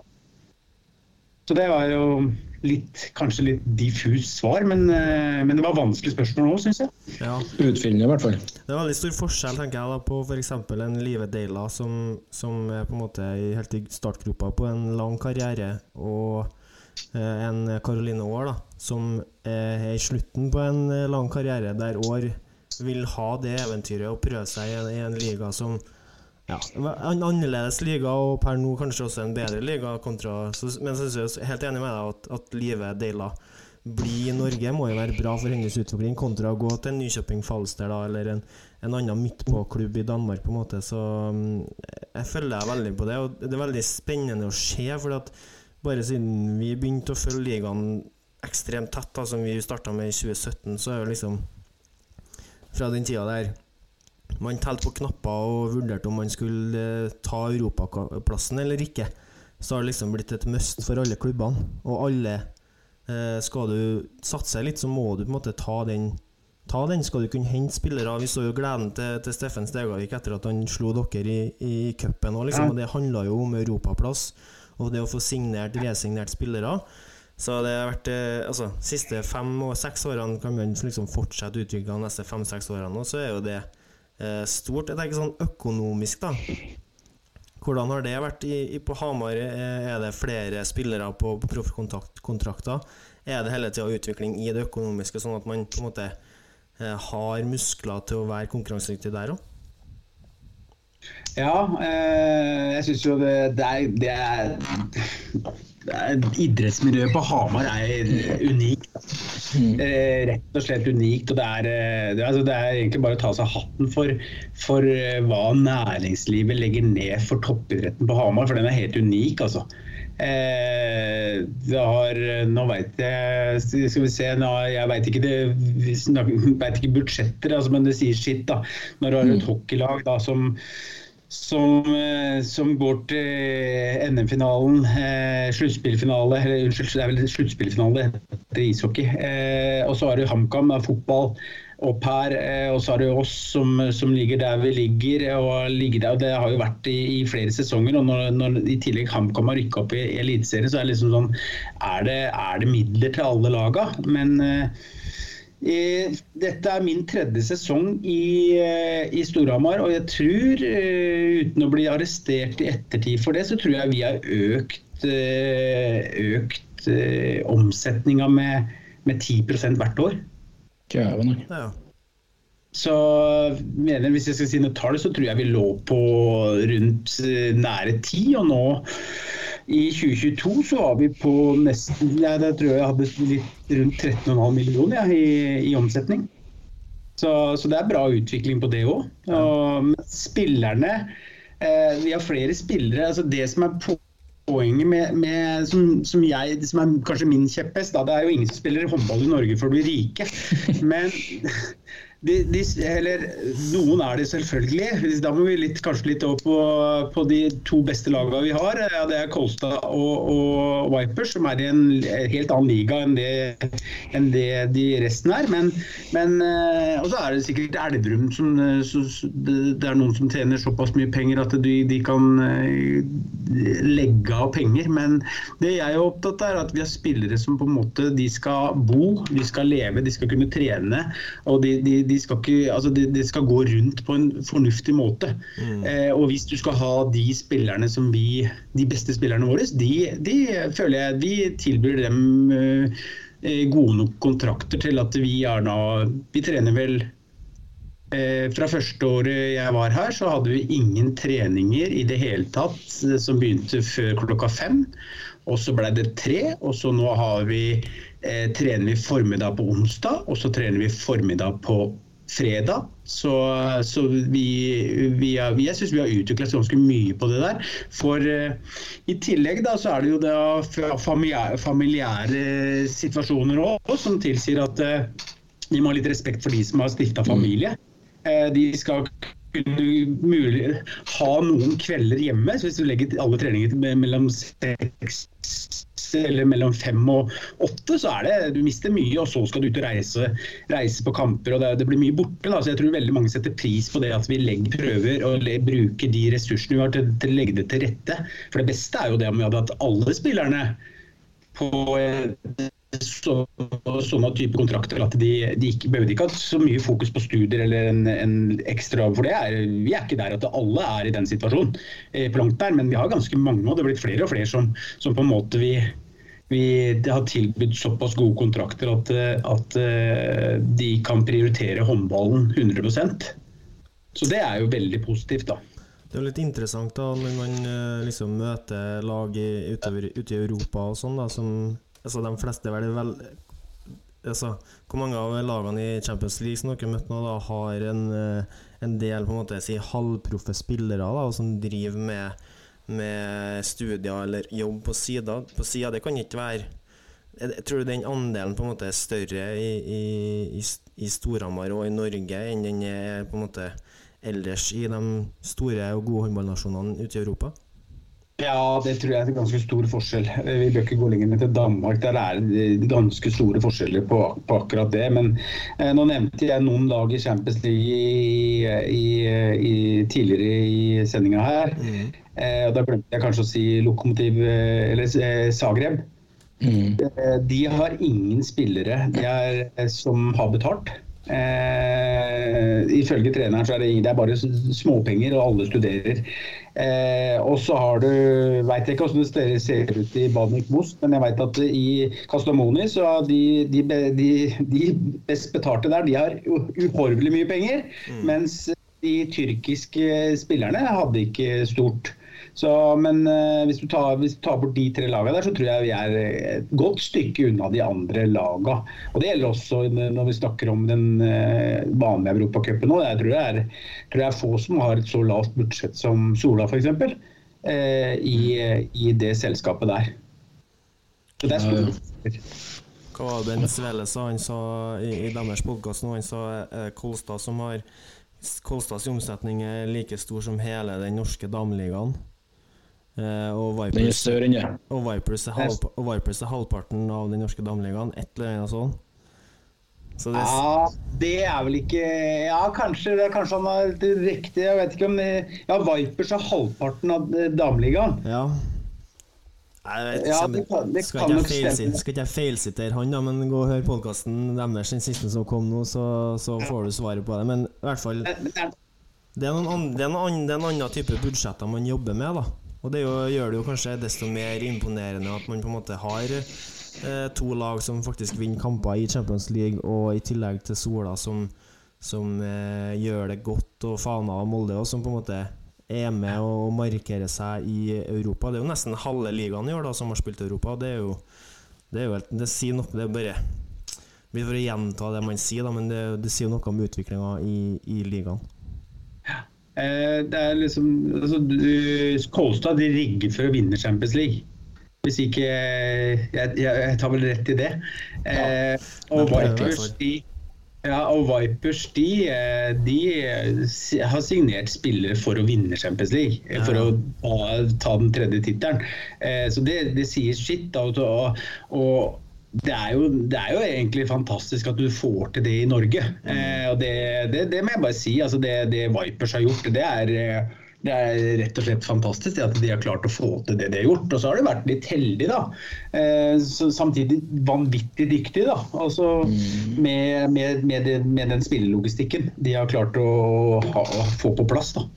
Så det var jo litt, kanskje litt diffust svar, men, eh, men, det var vanskelig spørsmål òg, syns jeg. Ja. Utfyllende, i hvert fall. Det er veldig stor forskjell tenker jeg da, på f.eks. en Live Deila som, som, er på en måte helt i startgropa på en lang karriere, og eh, en Caroline Aar som er i slutten på en lang karriere, der Aar vil ha det eventyret og prøve seg i en, i en liga som ja, en annerledes liga, og per nå kanskje også en bedre liga. Kontra, så, men så er jeg helt enig med deg at, at Live Deila bli i Norge må jo være bra for hennes utvikling, kontra å gå til Nykjøping Falster da, eller en, en annen midtpåklubb i Danmark. på en måte Så um, jeg følger deg veldig på det, og det er veldig spennende å se. For at bare siden vi begynte å følge ligaen ekstremt tett, da, som vi starta med i 2017, så er jo liksom Fra den tida der man telte på knapper og vurderte om man skulle eh, ta europaplassen eller ikke. Så har det liksom blitt et must for alle klubbene. Og alle eh, Skal du satse litt, så må du på en måte ta den. Ta den skal du kunne hente spillere. Vi så jo gleden til, til Steffen Stegavik etter at han slo dere i, i cupen. Liksom, og det handla jo om europaplass og det å få signert, resignert spillere. Så det har vært eh, altså, siste fem og seks årene kan man liksom fortsette utviklinga neste fem-seks årene. Og så er jo det stort. Jeg tenker sånn økonomisk, da. Hvordan har det vært i, i, på Hamar? Eh, er det flere spillere på, på proffkontrakter? Er det hele tida utvikling i det økonomiske, sånn at man på en måte eh, har muskler til å være konkurransedyktig der òg? Ja, eh, jeg syns jo det, det, er, det er idrettsmiljøet på Hamar er unikt. Eh, rett og slett unikt. og det er, eh, det, altså, det er, egentlig bare å ta seg hatten for, for eh, hva næringslivet legger ned for toppidretten på Hamar, for den er helt unik. altså. Eh, har, nå veit jeg Skal vi se nå, Jeg veit ikke, ikke, budsjetter, altså, men det sier sitt. da. Når du har et mm. hockeylag da, som som, eh, som, går til NM-finalen, eh, sluttspillfinale Unnskyld, det er vel sluttspillfinale etter ishockey. Eh, og så har du HamKam, fotball. opp her. Eh, og så har du oss som, som, ligger der vi ligger. og ligger der, og Det har jo vært i, i flere sesonger. og Når, når i tillegg HamKam har rykka opp i Eliteserien, så er det liksom sånn Er det, er det midler til alle laga? Men eh, dette er min tredje sesong i, eh, i Storhamar, og jeg tror, eh, uten å bli arrestert i ettertid for det, så tror jeg vi har økt, eh, økt omsetninga med, med 10% hvert år. Kjævende. Ja. Så mener, hvis jeg skal si noe tall, så tror jeg vi lå på rundt nære ti. Og nå i 2022 så var vi på nesten ja, Jeg tror jeg hadde litt rundt 13,5 millioner ja, i, i, omsetning. Så, så, det er bra utvikling på det òg. Spillerne eh, Vi har flere spillere. altså Det som er poenget med, med som, som, jeg, som er kanskje min kjepphest, det er jo ingen som spiller håndball i Norge for å bli rike. Men de, de, eller, noen er det selvfølgelig. Da må vi litt, kanskje litt opp på, på, de to beste lagene vi har. Ja, det er Kolstad og, og, Vipers, som er i en helt annen liga enn det, enn det de resten er. Men, men eh, Og så er det sikkert Elverum som Det er noen som tjener såpass mye penger at de, de kan eh, legge av penger. Men det jeg er opptatt av, er at vi har spillere som på en måte de skal bo, de skal leve, de skal kunne trene. og de, de de skal, ikke, altså det, de skal gå rundt på en fornuftig måte. Mm. Eh, og hvis du skal ha de spillerne som vi, de beste spillerne våre, de, de føler jeg vi tilbyr dem eh, eh, gode nok kontrakter til at vi gjerne Vi trener vel eh, fra første året jeg var her, så hadde vi ingen treninger i det hele tatt eh, som begynte før klokka fem. Og så ble det tre, og så nå har vi eh, trener vi formiddag på onsdag, og så trener vi formiddag på fredag. Så, så vi, vi er, jeg syns vi har utviklet ganske mye på det der. For eh, i tillegg da, så er det jo da familiære, familiære situasjoner òg som tilsier at eh, vi må ha litt respekt for de som har stifta familie. Eh, de skal kunne mulig, ha noen kvelder hjemme. så Hvis du legger alle treninger mellom seks eller mellom fem og åtte, så er det du mister mye, og så skal du ut og reise, reise på kamper. og det, det, blir mye borte. Da. så Jeg tror veldig mange setter pris på det at vi legger, prøver å bruke de ressursene vi har til, til, å legge det til rette. For det beste er jo det om vi hadde hatt alle spillerne på så, sånne type kontrakter at de, de ikke behøver ikke ha så mye fokus på studier eller en, en ekstra For det er, vi er ikke der at alle er i den situasjonen eh, på langt der, men vi har ganske mange, og det har blitt flere og flere som, som på en måte vi, vi har tilbudt såpass gode kontrakter at, at uh, de kan prioritere håndballen 100% Så det er jo veldig positivt, da. Det er jo litt interessant da når man uh, liksom møter lag i, utover, ute i Europa og sånn, da, som altså de fleste vel, vel altså, Hvor mange av lagene i Champions League som dere møtte nå, da, har en, eh, en del på en måte si, halvproffe spillere da, som driver med, med studier eller jobb på sida? På sida, det kan ikke være jeg tror den andelen på en måte er større i, i, i Storhamar og i Norge enn den er på en måte ellers i de store og gode håndballnasjonene ute i Europa? Ja, det tror jeg er en ganske stor forskjell. Vi bør ikke gå lenger ned til Danmark. Der er det ganske store forskjeller på, på akkurat det. Men eh, nå nevnte jeg noen lag i Champions League i, i, i, tidligere i sendinga her. Mm. Eh, og Da glemte jeg kanskje å si Lokomotiv eh, eller eh, Zagreb. Mm. Eh, de har ingen spillere de er, som har betalt. Eh, ifølge treneren så er det, det er bare småpenger, og alle studerer. Eh, og så har du Veit ikke hvordan det ser ut i Badnik Most, men jeg vet at i Kastamoni så har de, de, de, de, best betalte der, de har uhorvelig mye penger. Mm. Mens de tyrkiske spillerne hadde ikke stort. Så, men uh, hvis, du tar, hvis, du tar, bort de tre lagene der, så tror jeg vi er et godt stykke unna de andre lagene. Og Det gjelder også når vi snakker om den uh, vanlige Europacupen nå. Jeg tror det, er, tror jeg er få som har et så lavt budsjett som Sola f.eks. Uh, i, i det selskapet der. Så det er store Hva var det Ben Svele sa, han sa i, i deres podkast nå? Han sa eh, Kolstad som har Kolstads omsetning er like stor som hele den norske dameligaen. Uh, og Vipers, den er Og Vipers er, halv, og Vipers er halvparten av den norske dameligaen. Et eller annet sånt. Så det, Ja, det er vel ikke Ja, kanskje, det er kanskje han har riktig. Jeg vet ikke om Ja, Vipers er halvparten av eh, dameligaen. ja. Jeg vet, Ja, det kan- det skal ikke jeg feilsi- skal ikke jeg feilsitere han, da, men gå og hør podkasten deres, den siste som kom nå, så, så får du svaret på det. Men i hvert fall det er- er, noen det, er noen det er en annen type budsjetter man jobber med, da. Og det jo, gjør det jo kanskje desto mer imponerende at man på en måte har eh, to lag som faktisk vinner kamper i Champions League, og i tillegg til Sola som, som eh, gjør det godt, og Fana og Molde, også, som på en måte er med og markerer seg i Europa. Det er jo nesten halve ligaen i år da som har spilt i Europa. Det er jo, det er jo helt, det sier noe Det er bare blir for å gjenta det man sier, da, men det, det sier noe om utviklinga i, i ligaen. Eh, Det er liksom altså, du- Kolstad de rigger for å vinne Champions League. Hvis ikke Jeg, jeg, tar vel rett i det. Eh, og er Vipers, de ja, og Vipers de, eh, de eh, har signert spillere for å vinne Champions League. For å ta, ta den tredje tittelen. Eh, så det, det sier sitt. Og, og det er, jo, det er jo egentlig fantastisk at du får til det i Norge. Eh, og det, det, det må jeg bare si. Altså det, det Vipers har gjort, det er, eh, det er rett og slett fantastisk at de har klart å få til det de har gjort. Og så har de vært litt heldige, da. Eh, så samtidig vanvittig dyktige, da. Altså med, med, med, med den spillelogistikken de har klart å, ha, å få på plass, da.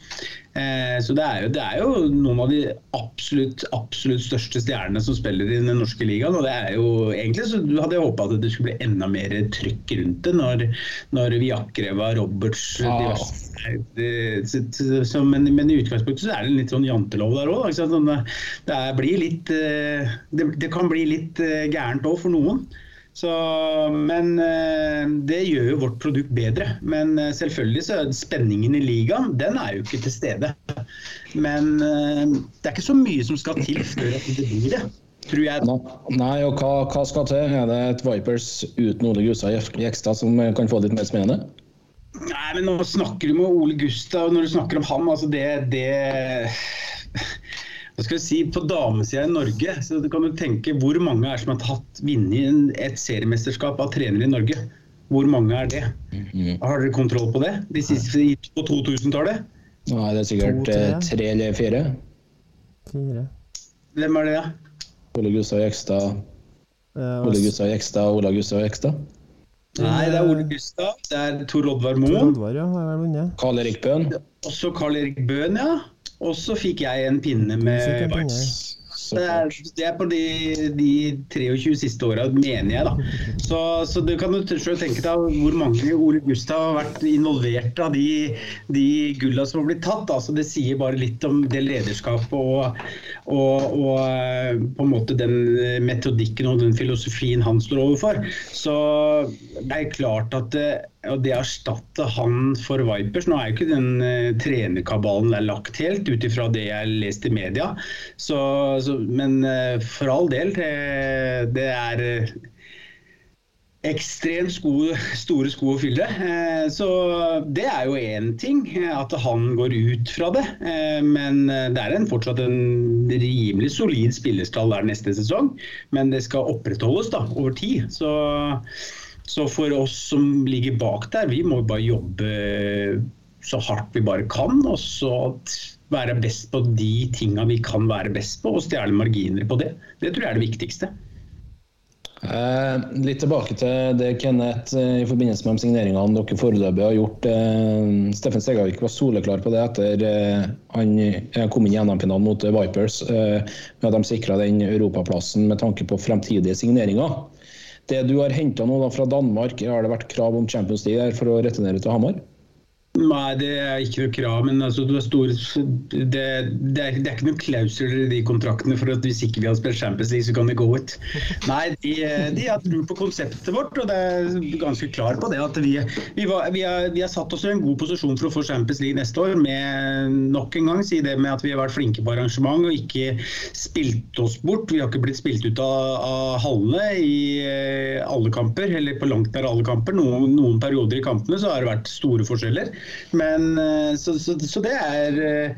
Eh, så det er, jo, det er jo noen av de absolutt, absolutt største stjernene som spiller i den norske ligaen. Og det er jo egentlig så hadde jeg håpa at det skulle bli enda mer trykk rundt det når, når Viakreva, Roberts ah. diverse det, så, så, men, men i utgangspunktet så er det litt sånn jantelov der òg. Sånn, det, blir litt, eh, det, det kan bli litt eh, gærent òg for noen. Så, men eh, det gjør jo vårt produkt bedre. Men eh, selvfølgelig så er spenningen i ligaen, den er jo ikke til stede. Men eh, det er ikke så mye som skal til før at det blir det, tror jeg. Nei, og hva, hva skal til? Er det et Vipers uten Ole Gustav Jekstad som kan få litt mer smede? Nei, men nå snakker du med Ole Gustav, og når du snakker om ham, altså det, det Hva skal vi si, På damesida i Norge, så du kan du tenke hvor mange er som har tatt vunnet et seriemesterskap av trenere i Norge? Hvor mange er det? Har dere kontroll på det? De siste på 2000-tallet? Nei, det er sikkert To, tre. eh, tre eller fire. Fire. Hvem er det, da? Ole Gustav Jekstad, Eh, Ole Gustav Jekstad og Ola Gustav Jekstad. Nei, det er Ole Gustav. Det er Tor Oddvar Tor Moen. Oddvar, ja. Karl Erik Bøhn. Også Karl Erik Bøhn, ja. Og så fikk jeg en pinne med Bites. Så Det er, det er på de, de 23 siste åra, mener jeg, da. Så, så du kan jo selv tenke deg hvor mange Ole Gustav har vært involvert av de, de gulla som har blitt tatt. Altså, det sier bare litt om det lederskapet og, og, og eh, på en måte den metodikken og den filosofien han står overfor. Så det er klart at det, og det å erstatte han for Vipers Nå er jo ikke den uh, trenerkabalen der lagt helt, ut ifra det jeg leste i media. Så, så, men uh, for all del, det, det er eh, ekstremt sko, store sko å fylle. Så det er jo én ting, at han går ut fra det. Men det er en, fortsatt en rimelig solid spillerstall der neste sesong. Men det skal opprettholdes da, over tid. Så, så for oss som ligger bak der, vi må bare jobbe så hardt vi bare kan. Og så være best på de tinga vi kan være best på, og stjele marginer på det. Det tror jeg er det viktigste. Eh, litt tilbake til det Kenneth eh, i forbindelse med de signeringene dere foreløpig har gjort. Eh, Steffen Stegavik var soleklar på det etter eh, han eh, kom inn i NM-finalen mot eh, Vipers, eh, med at de sikra den europaplassen med tanke på fremtidige signeringer. Det du har henta nå da fra Danmark, har det vært krav om Champions League der for å returnere til Hamar? Nei, det er ikke noe krav. Men altså, det, er stor, det, det, er, det er ikke noen klausuler i de kontraktene for at hvis ikke vi har spilt Champions League, så kan vi gå ut. Nei, de, de har tro på konseptet vårt, og det er ganske klar på det at vi, vi, var, vi, har, vi har satt oss i en god posisjon for å få Champions League neste år. Med nok en gang si det med at vi har vært flinke på arrangement og ikke spilt oss bort. Vi har ikke blitt spilt ut av, av hallene i eh, alle kamper, eller på langt nær alle kamper. Noen, noen perioder i kampene så har det vært store forskjeller. Men, eh, så, så, så det er eh,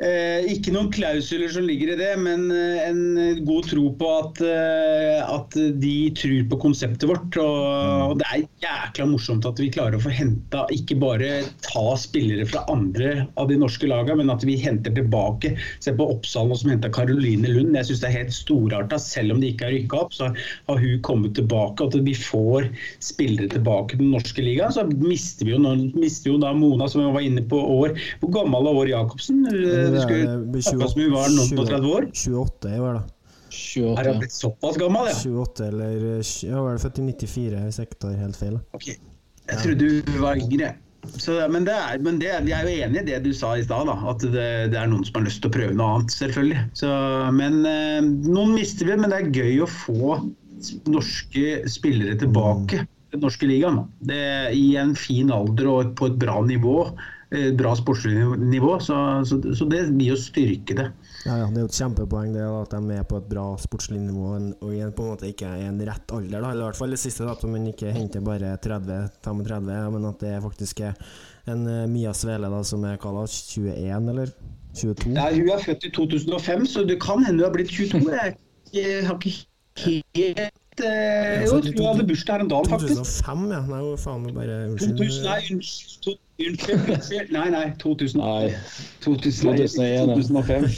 ikke noen klausuler som ligger i det, men eh, en god tro på at, eh, at de tror på konseptet vårt. Og, og, det er jækla morsomt at vi klarer å få henta ikke bare ta spillere fra andre av de norske lagene, men at vi henter tilbake. Se på Oppsal som henta Karoline Lund. Jeg syns det er helt storarta. Selv om de ikke har rykka opp, så har hun kommet tilbake. At vi får spillere tilbake til den norske ligaen. Så mister vi jo, mister jo da Mona, som vi var inne på år. Hvor gammel er År Jacobsen? Det skulle akkurat som var nå på 30 år. 28 i år, da. 28. Er hun blitt såpass gammel, ja? 28 eller Ja, var det født i 94, hvis jeg ikke tar helt feil. da. Ok, Jeg trodde du var yngre. Så, men det er, men det, jeg er jo enig i det du sa i stad, at det, det, er noen som har lyst til å prøve noe annet. selvfølgelig. Så, men eh, Noen mister vi, men det er gøy å få norske spillere tilbake til den norske ligaen. Det, I en fin alder og på et bra nivå. Et bra sportslig nivå. Så, så, så det gir jo styrke det. Ja, ja, Det er jo et kjempepoeng det at de er på et bra sportslig nivå og igjen på en måte ikke er i en rett alder. da, eller i hvert fall det siste, at man ikke henter bare 30-35, men at det faktisk er en uh, Mia Svele da, som er hva 21 eller 22? Ja, hun er født i 2005, så det kan hende hun har blitt 22. Jeg, jeg har ikke helt eh, Jo, hun hadde bursdag her en dag, faktisk. 2005, ja. Nei, faen meg bare 2000, nei, unnskyld. Unnskyld. unnskyld. Nei, nei. 2001. Nei, 2000, 2001, ja. 2005.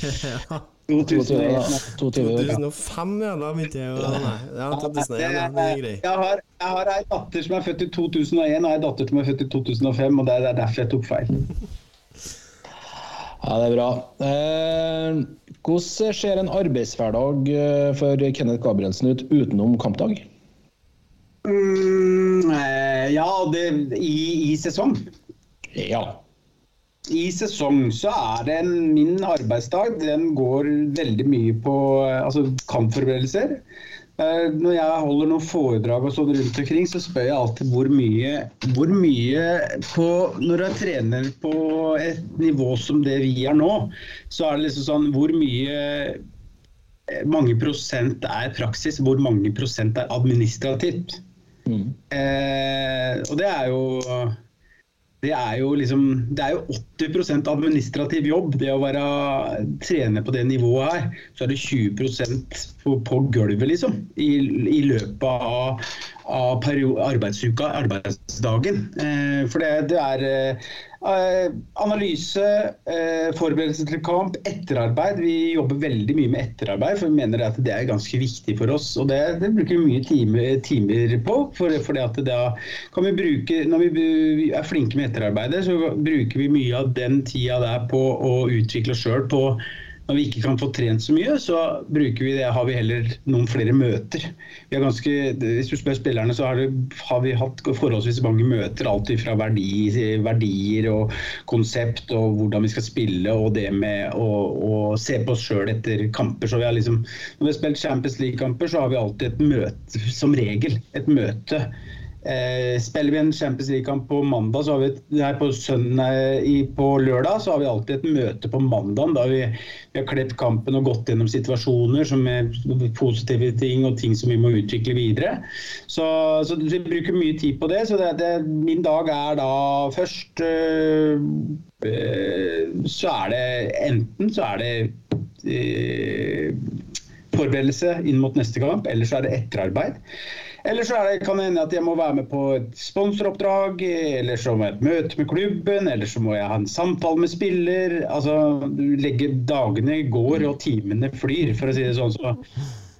22, da. 2001. 22, 2005, ja. Da begynte jeg å Nei, ja, 2001, det er greit. Jeg har, jeg har ei datter som er født i 2001 og ei datter som er født i 2005, og det er derfor jeg tok feil. Ja, det er bra. Eh, hvordan ser en arbeidshverdag eh, for Kenneth Gabrielsen ut utenom kampdag? Mm, eh, ja, det, i, i sesong. Ja. I sesong så er det en, min arbeidsdag den går veldig mye på eh, altså, kampforberedelser. Eh, Når jeg holder noen foredrag og sånn rundt omkring, så spør jeg alltid hvor mye, hvor mye på, Når jeg trener på et nivå som det vi er nå, så er det liksom sånn Hvor mye eh, mange prosent er praksis, hvor mange prosent er administrativt? Mm. Eh, og det er jo det er jo liksom Det er jo 80% administrativ jobb, det å være trene på det nivået her. Så er det 20 på, på gulvet, liksom. I, i løpet av, av arbeidsuka, arbeidsdagen. Eh, for det, det er eh, analyse, eh, forberedelse til kamp, etterarbeid. Vi jobber veldig mye med etterarbeid, for vi mener at det er ganske viktig for oss. Og det, det bruker vi mye timer, timer på. For, for vi bruke, når vi er flinke med etterarbeidet, så bruker vi mye av den tida der på å utvikle oss sjøl på når vi ikke kan få trent så mye, så bruker vi det, har vi heller noen flere møter. Ganske, hvis du spør spillerne, så har, det, har vi hatt forholdsvis mange møter. Alt fra verdi, verdier og konsept og hvordan vi skal spille og det med å, å se på oss sjøl etter kamper. Så vi har liksom, når vi har spilt Champions League-kamper, så har vi alltid et møte, som regel. Et møte. Eh, spiller vi en Champions League-kamp på mandag, så har vi et, nei, på, søndag, i, på lørdag så har vi alltid et møte på mandag. Da vi, vi har klept kampen og gått gjennom situasjoner som er positive ting og ting som vi må utvikle videre. Så, så vi bruker mye tid på det. Så det, det, min dag er da først øh, øh, Så er det enten så er det øh, forberedelse inn mot neste kamp, eller så er det etterarbeid. Eller så er det, kan det hende at jeg må være med på et sponsoroppdrag, eller så må jeg et møte med klubben, eller så må jeg ha en samtale med spiller. Altså, du legger Dagene går og timene flyr, for å si det sånn. Så,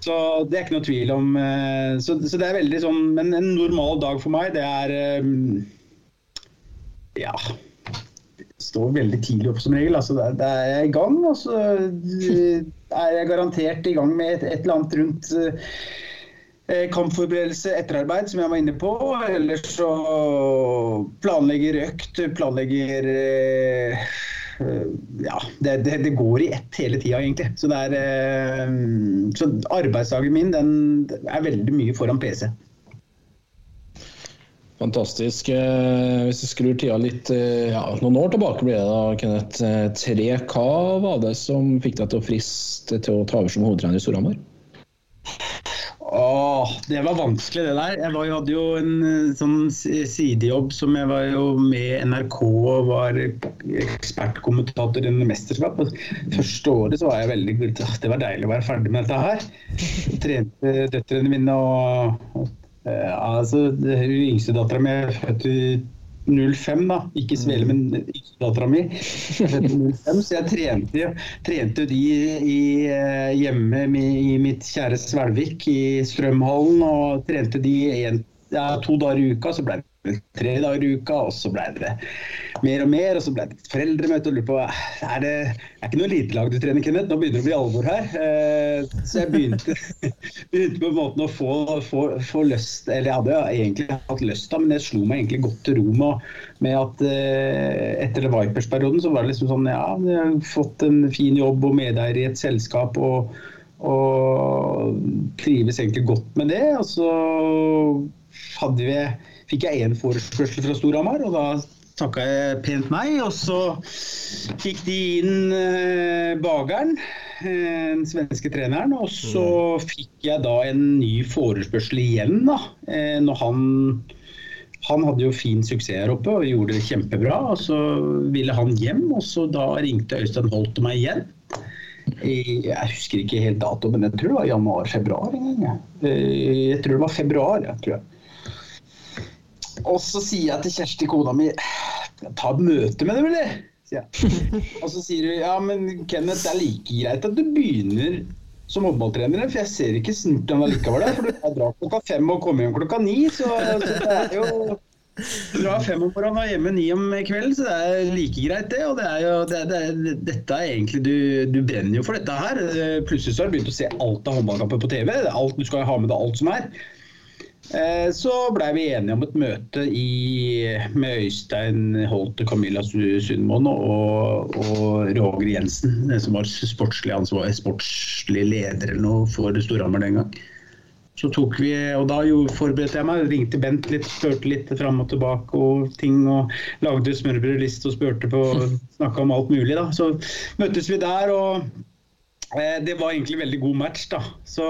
så det er ikke noe tvil om eh, Så, så det er veldig sånn Men en normal dag for meg, det er eh, Ja står veldig tidlig opp som regel. Altså, da er jeg i gang, og så eh, er jeg garantert i gang med et, et eller annet rundt eh, kampforberedelse, etterarbeid, som jeg var inne på. Eller så planlegger økt, planlegger eh, eh, Ja, det, det, det går i ett hele tida, egentlig. Så, er, eh, så arbeidsdagen min den er veldig mye foran PC. Fantastisk. Eh, Hvis vi skrur tida litt eh, ja, Noen år tilbake blir det da, Kenneth. Eh, Tre, hva var det som fikk deg til å friste til å ta over som hovedtrener i Storhamar? Åh, det var vanskelig det der. Jeg var, jeg hadde jo en eh, sånn sidejobb som jeg var jo med NRK og var ekspertkommentator under mesterskap. Første året så var jeg veldig. Det var deilig å være ferdig med dette her. Trente døtrene mine og, og eh, altså, Yngstedattera yngste dattera mi er født i 05, da. Ikke Svele, men dattera mi. Født 05, Så jeg trente, jo- trente jo de i, eh, hjemme i mitt kjære Svelvik, i Strømhallen. Og trente de en, ja, to dager i uka, så ble tre dager i uka, og så ble det mer og mer. Og så ble det foreldremøte og lurer på er det er ikke noe litelag du trener, Kenneth. Nå begynner det å bli alvor her. Eh, Så jeg begynte, begynte på en måte å få, få, få lyst Eller jeg hadde egentlig hatt lyst, da, men jeg slo meg egentlig godt til ro med, med at eh, etter Vipers-perioden så var det liksom sånn Ja, jeg har fått en fin jobb og medeier i et selskap. og og trives egentlig godt med det. Og så hadde vi, fikk jeg én forespørsel fra Storhamar, og da takka jeg pent nei. Og så fikk de inn eh, Bageren, eh, den svenske treneren. Og så fikk jeg da en ny forespørsel igjen, da. Eh, når han han hadde jo fin suksess her oppe og gjorde det kjempebra. og Så ville han hjem, og så da ringte Øystein Holt meg igjen. I, jeg husker ikke helt dato, men jeg tror det var januar-februar. Eh, Jeg tror det var februar, jeg tror jeg. Og så sier jeg til Kjersti, kona mi, ta et møte med dem, eller? Jeg. Og så sier hun ja, men Kenneth, det er like greit at du begynner som håndballtrener, for jeg ser ikke snurten allikevel. For du drar klokka fem og kommer hjem klokka ni, så, så det er jo du drar fem om morgenen og hjemme ni om kvelden, så det er like greit, det. Og det er jo, det, det, dette er egentlig du, du brenner jo for dette her. Plutselig så har du begynt å se alt av håndballkamper på TV. Alt, du skal ha med deg alt som er. Eh, Så blei vi enige om et møte i, med Øystein Holt og Camilla Su- Sundmoen og, og Roger Jensen, eh, som var sportslig, ansvar, sportslig leder eller noe for Storhamar den gang. Så tok vi, og Da jo forberedte jeg meg, ringte Bent litt, spurte litt fram og tilbake og ting. og Lagde smørbrødliste og spurte på, snakka om alt mulig. da. Så møttes vi der, og eh, det var egentlig veldig god match. da. Så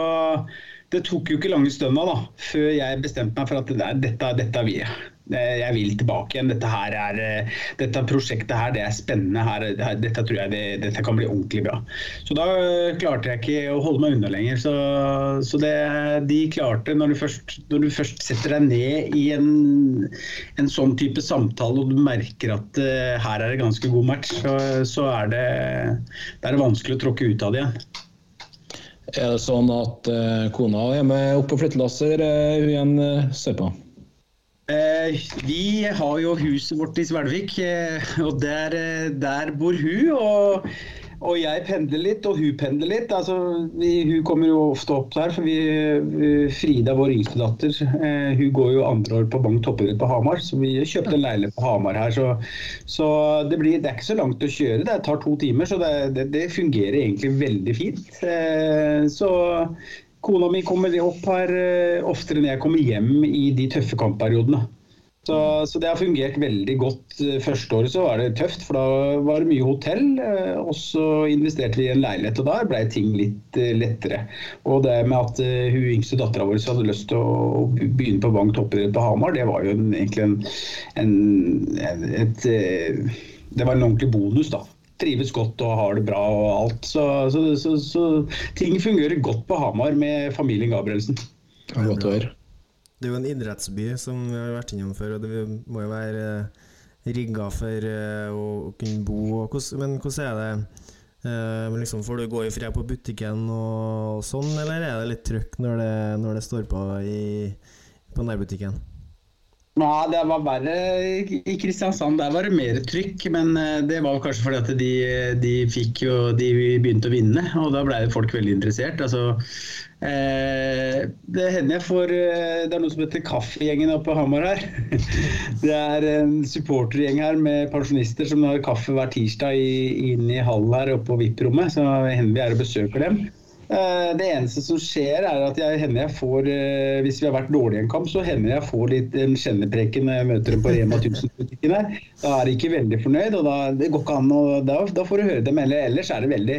det tok jo ikke lange stunda da, før jeg bestemte meg for at det der, dette, dette er vi. Jeg vil tilbake igjen. Dette her er, eh, dette prosjektet her, det er spennende. Her, dette tror jeg det, dette kan bli ordentlig bra. Så da eh, klarte jeg ikke å holde meg unna lenger. Så, så det de klarte, når du, først, når du først setter deg ned i en, en sånn type samtale og du merker at eh, her er det ganske god match, så, så er, det, det er vanskelig å tråkke ut av det igjen. Er det sånn at eh, kona er med opp på flyttelasser, er hun igjen uh, sørpå? Eh, vi har jo huset vårt i Svelvik, eh, og der, eh, der bor hun. Og, og jeg pendler litt, og hun pendler litt. Altså, vi, hun kommer jo ofte opp der, for vi, Frida, vår yngste datter, eh, hun går jo andre år på Bang toppidrett på Hamar. Så vi kjøpte en leilighet på Hamar her. Så, så det, blir, det er ikke så langt å kjøre. Det tar to timer, så det, det, det fungerer egentlig veldig fint. Eh, så Kona mi kommer opp her eh, oftere enn jeg kommer hjem i de tøffe kampperiodene. Så, så det har fungert veldig godt. Første året så var det tøft, for da var det mye hotell. eh, Og så investerte vi i en leilighet, og da ble ting litt eh, lettere. Og det med at eh, hun yngste dattera vår hadde lyst til å begynne på Vang toppidrett på Hamar, det var jo en, egentlig en, en, et, Det var en ordentlig bonus, da trives godt og har det bra og alt. Så, så, så, så ting fungerer godt på Hamar med familien Gabrielsen. Det er Godt å høre. Det er jo en idrettsby som vi har vært innom før, og det må jo være eh, rigga for eh, å, kunne bo. Men hvordan er det? Eh, liksom, får du gå i fred på butikken og sånn, eller er det litt trøkk når det, når det står på i, på nærbutikken? Nei, det var verre i Kristiansand. Der var det mer trykk. Men eh, det var kanskje fordi at de, de fikk jo De begynte å vinne, og da ble folk veldig interessert. Altså, eh, det hender jeg får eh, Det er noe som heter Kaffegjengen oppe på Hamar her. Det er en supportergjeng her med pensjonister som har kaffe hver tirsdag inn i hallen her oppe på VIP-rommet. Så hender vi er og besøker dem. Eh, Det eneste som skjer, er at jeg hender jeg får eh, Hvis vi har vært dårlige i en kamp, så hender jeg får litt en kjennepreken når jeg møter dem på Rema 1000-butikken. Da er de ikke veldig fornøyd, og da, det går ikke an å da, da får du høre dem. Eller ellers er det veldig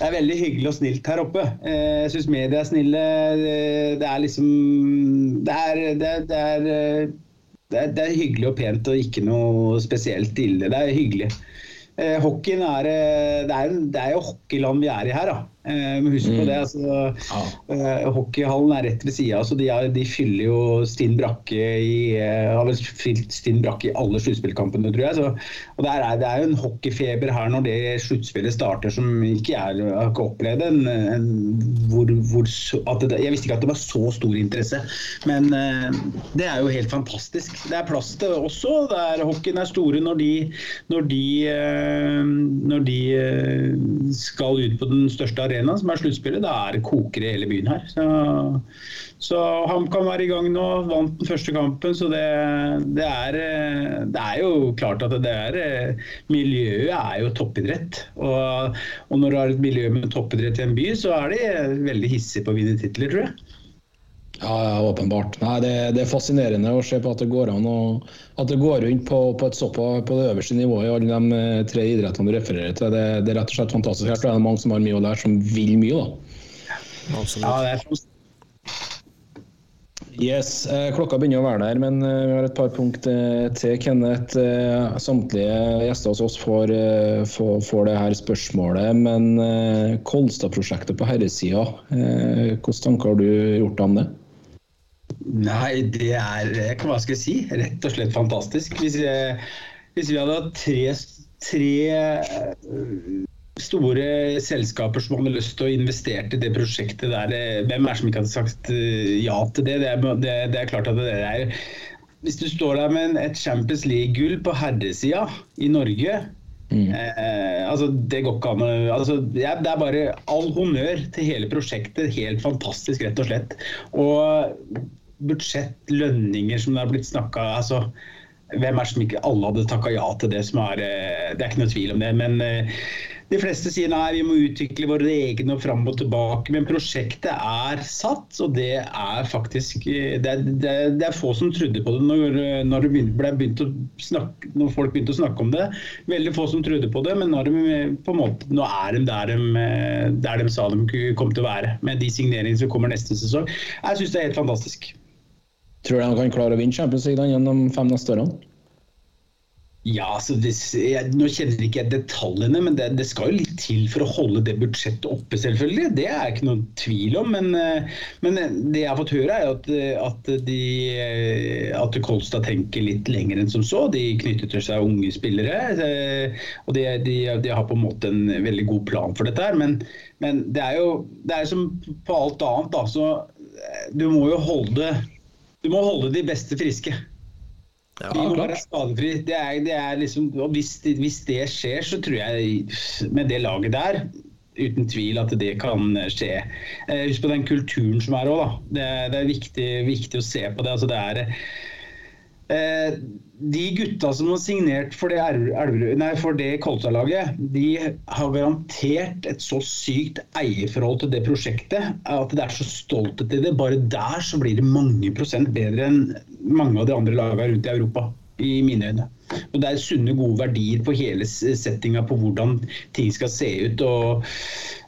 det er veldig hyggelig og snilt her oppe. Eh, Jeg syns media er snille. Det- er liksom Det er, det det er, eh, det er, det er hyggelig og pent og ikke noe spesielt ille. Det er hyggelig. Eh, hockeyen er, eh, det, er, det er jo hockeyland vi er i her, da. Eh, men husk på det. altså eh, Hockeyhallen er rett ved sida, Altså de, de fyller jo Stinn Brakke i eh, har vel fylt Stinn Brakke i alle sluttspillkampene, tror jeg. Så, og det er, det er jo en hockeyfeber her når det sluttspillet starter, som ikke jeg har ikke opplevd en, en hvor, hvor, det, Jeg visste ikke at det var så stor interesse, men eh, det er jo helt fantastisk. Det er plass til også. Det er, hockeyen er store når de, når de, eh, når de eh, skal ut på den største arenaen, som er sluttspillet. Da er det koker i hele byen her. Så, så han kan være i gang nå. Vant den første kampen, så det, det, er, det er jo klart at det er Miljøet er jo toppidrett. Og, og når du har et miljø med toppidrett i en by, så er de veldig hissige på å vinne titler, tror jeg. Ja, ja, åpenbart. Nei, det, det er fascinerende å se på at det går an å at det går rundt på, på et såpass på det øverste nivået i alle de eh, tre idrettene du refererer til. Det, det er rett og slett fantastisk. Her tror det er mange som har mye å lære, som vil mye. da. Absolutt. Ja, det er. Yes, eh, Klokka begynner å være der, men eh, vi har et par punkt til. Kenneth, eh, samtlige gjester hos oss får, får, får det her spørsmålet. Men Kolstad-prosjektet på herresida, eh, hvilke tanker har du gjort deg om det? Nei, det er eh, hva skal jeg si, rett og slett fantastisk. Hvis, jeg, hvis vi hadde hatt tre, tre eh, store selskaper som hadde lyst til å investere i det prosjektet der, eh, hvem er det som ikke hadde sagt eh, ja til det? Det er, det, det er klart at det er Hvis du står der med et Champions League-gull på herresida i Norge Eh, altså, det går ikke an altså, ja, Det er bare all honnør til hele prosjektet. Helt fantastisk, rett og slett. Og budsjett, lønninger som det har blitt snakka altså, Hvem er det som ikke alle hadde takka ja til det? som er, eh, Det er ikke noe tvil om det. Men eh, de fleste sier nei, vi må utvikle våre egne og fram og tilbake. Men prosjektet er satt, og det er faktisk eh, Det er, det er, det er få som trodde på det når, når, det å snakke, når folk begynte å snakke om det. Veldig få som trodde på det, men når de, på en måte, nå er de der de, der de sa de kom til å være. Med de signeringene som kommer neste sesong. Jeg syns det er helt fantastisk. Tror du de kan klare å vinne Champions League gjennom fem neste årene? Ja, altså det, jeg, Nå kjenner ikke jeg detaljene, men det, det skal jo litt til for å holde det budsjettet oppe, selvfølgelig. Det er ikke noen tvil om. Men, eh, men det jeg har fått høre, er at, at, de, eh, at Kolstad tenker litt lenger enn som så. De knytter til seg unge spillere. eh, Og de, de, de har på en måte en veldig god plan for dette. her, Men, men det er jo det er som på alt annet, da. Så eh, du må jo holde, du må holde de beste friske. Ja, De må være skadefri. Det er, det er liksom, og hvis, hvis det skjer, så tror jeg med det laget der uten tvil at det kan skje. Eh, Husk på den kulturen som er òg, da. Det, det er viktig, viktig å se på det. Altså, det er eh, De gutta som har signert for det, det Kolstad-laget, de har garantert et så sykt eierforhold til det prosjektet at det er så stolthet til det. Bare der så blir det mange prosent bedre enn mange av de andre lagene rundt i Europa. I mine øyne. Og Det er sunne, gode verdier på hele settinga på hvordan ting skal se ut. og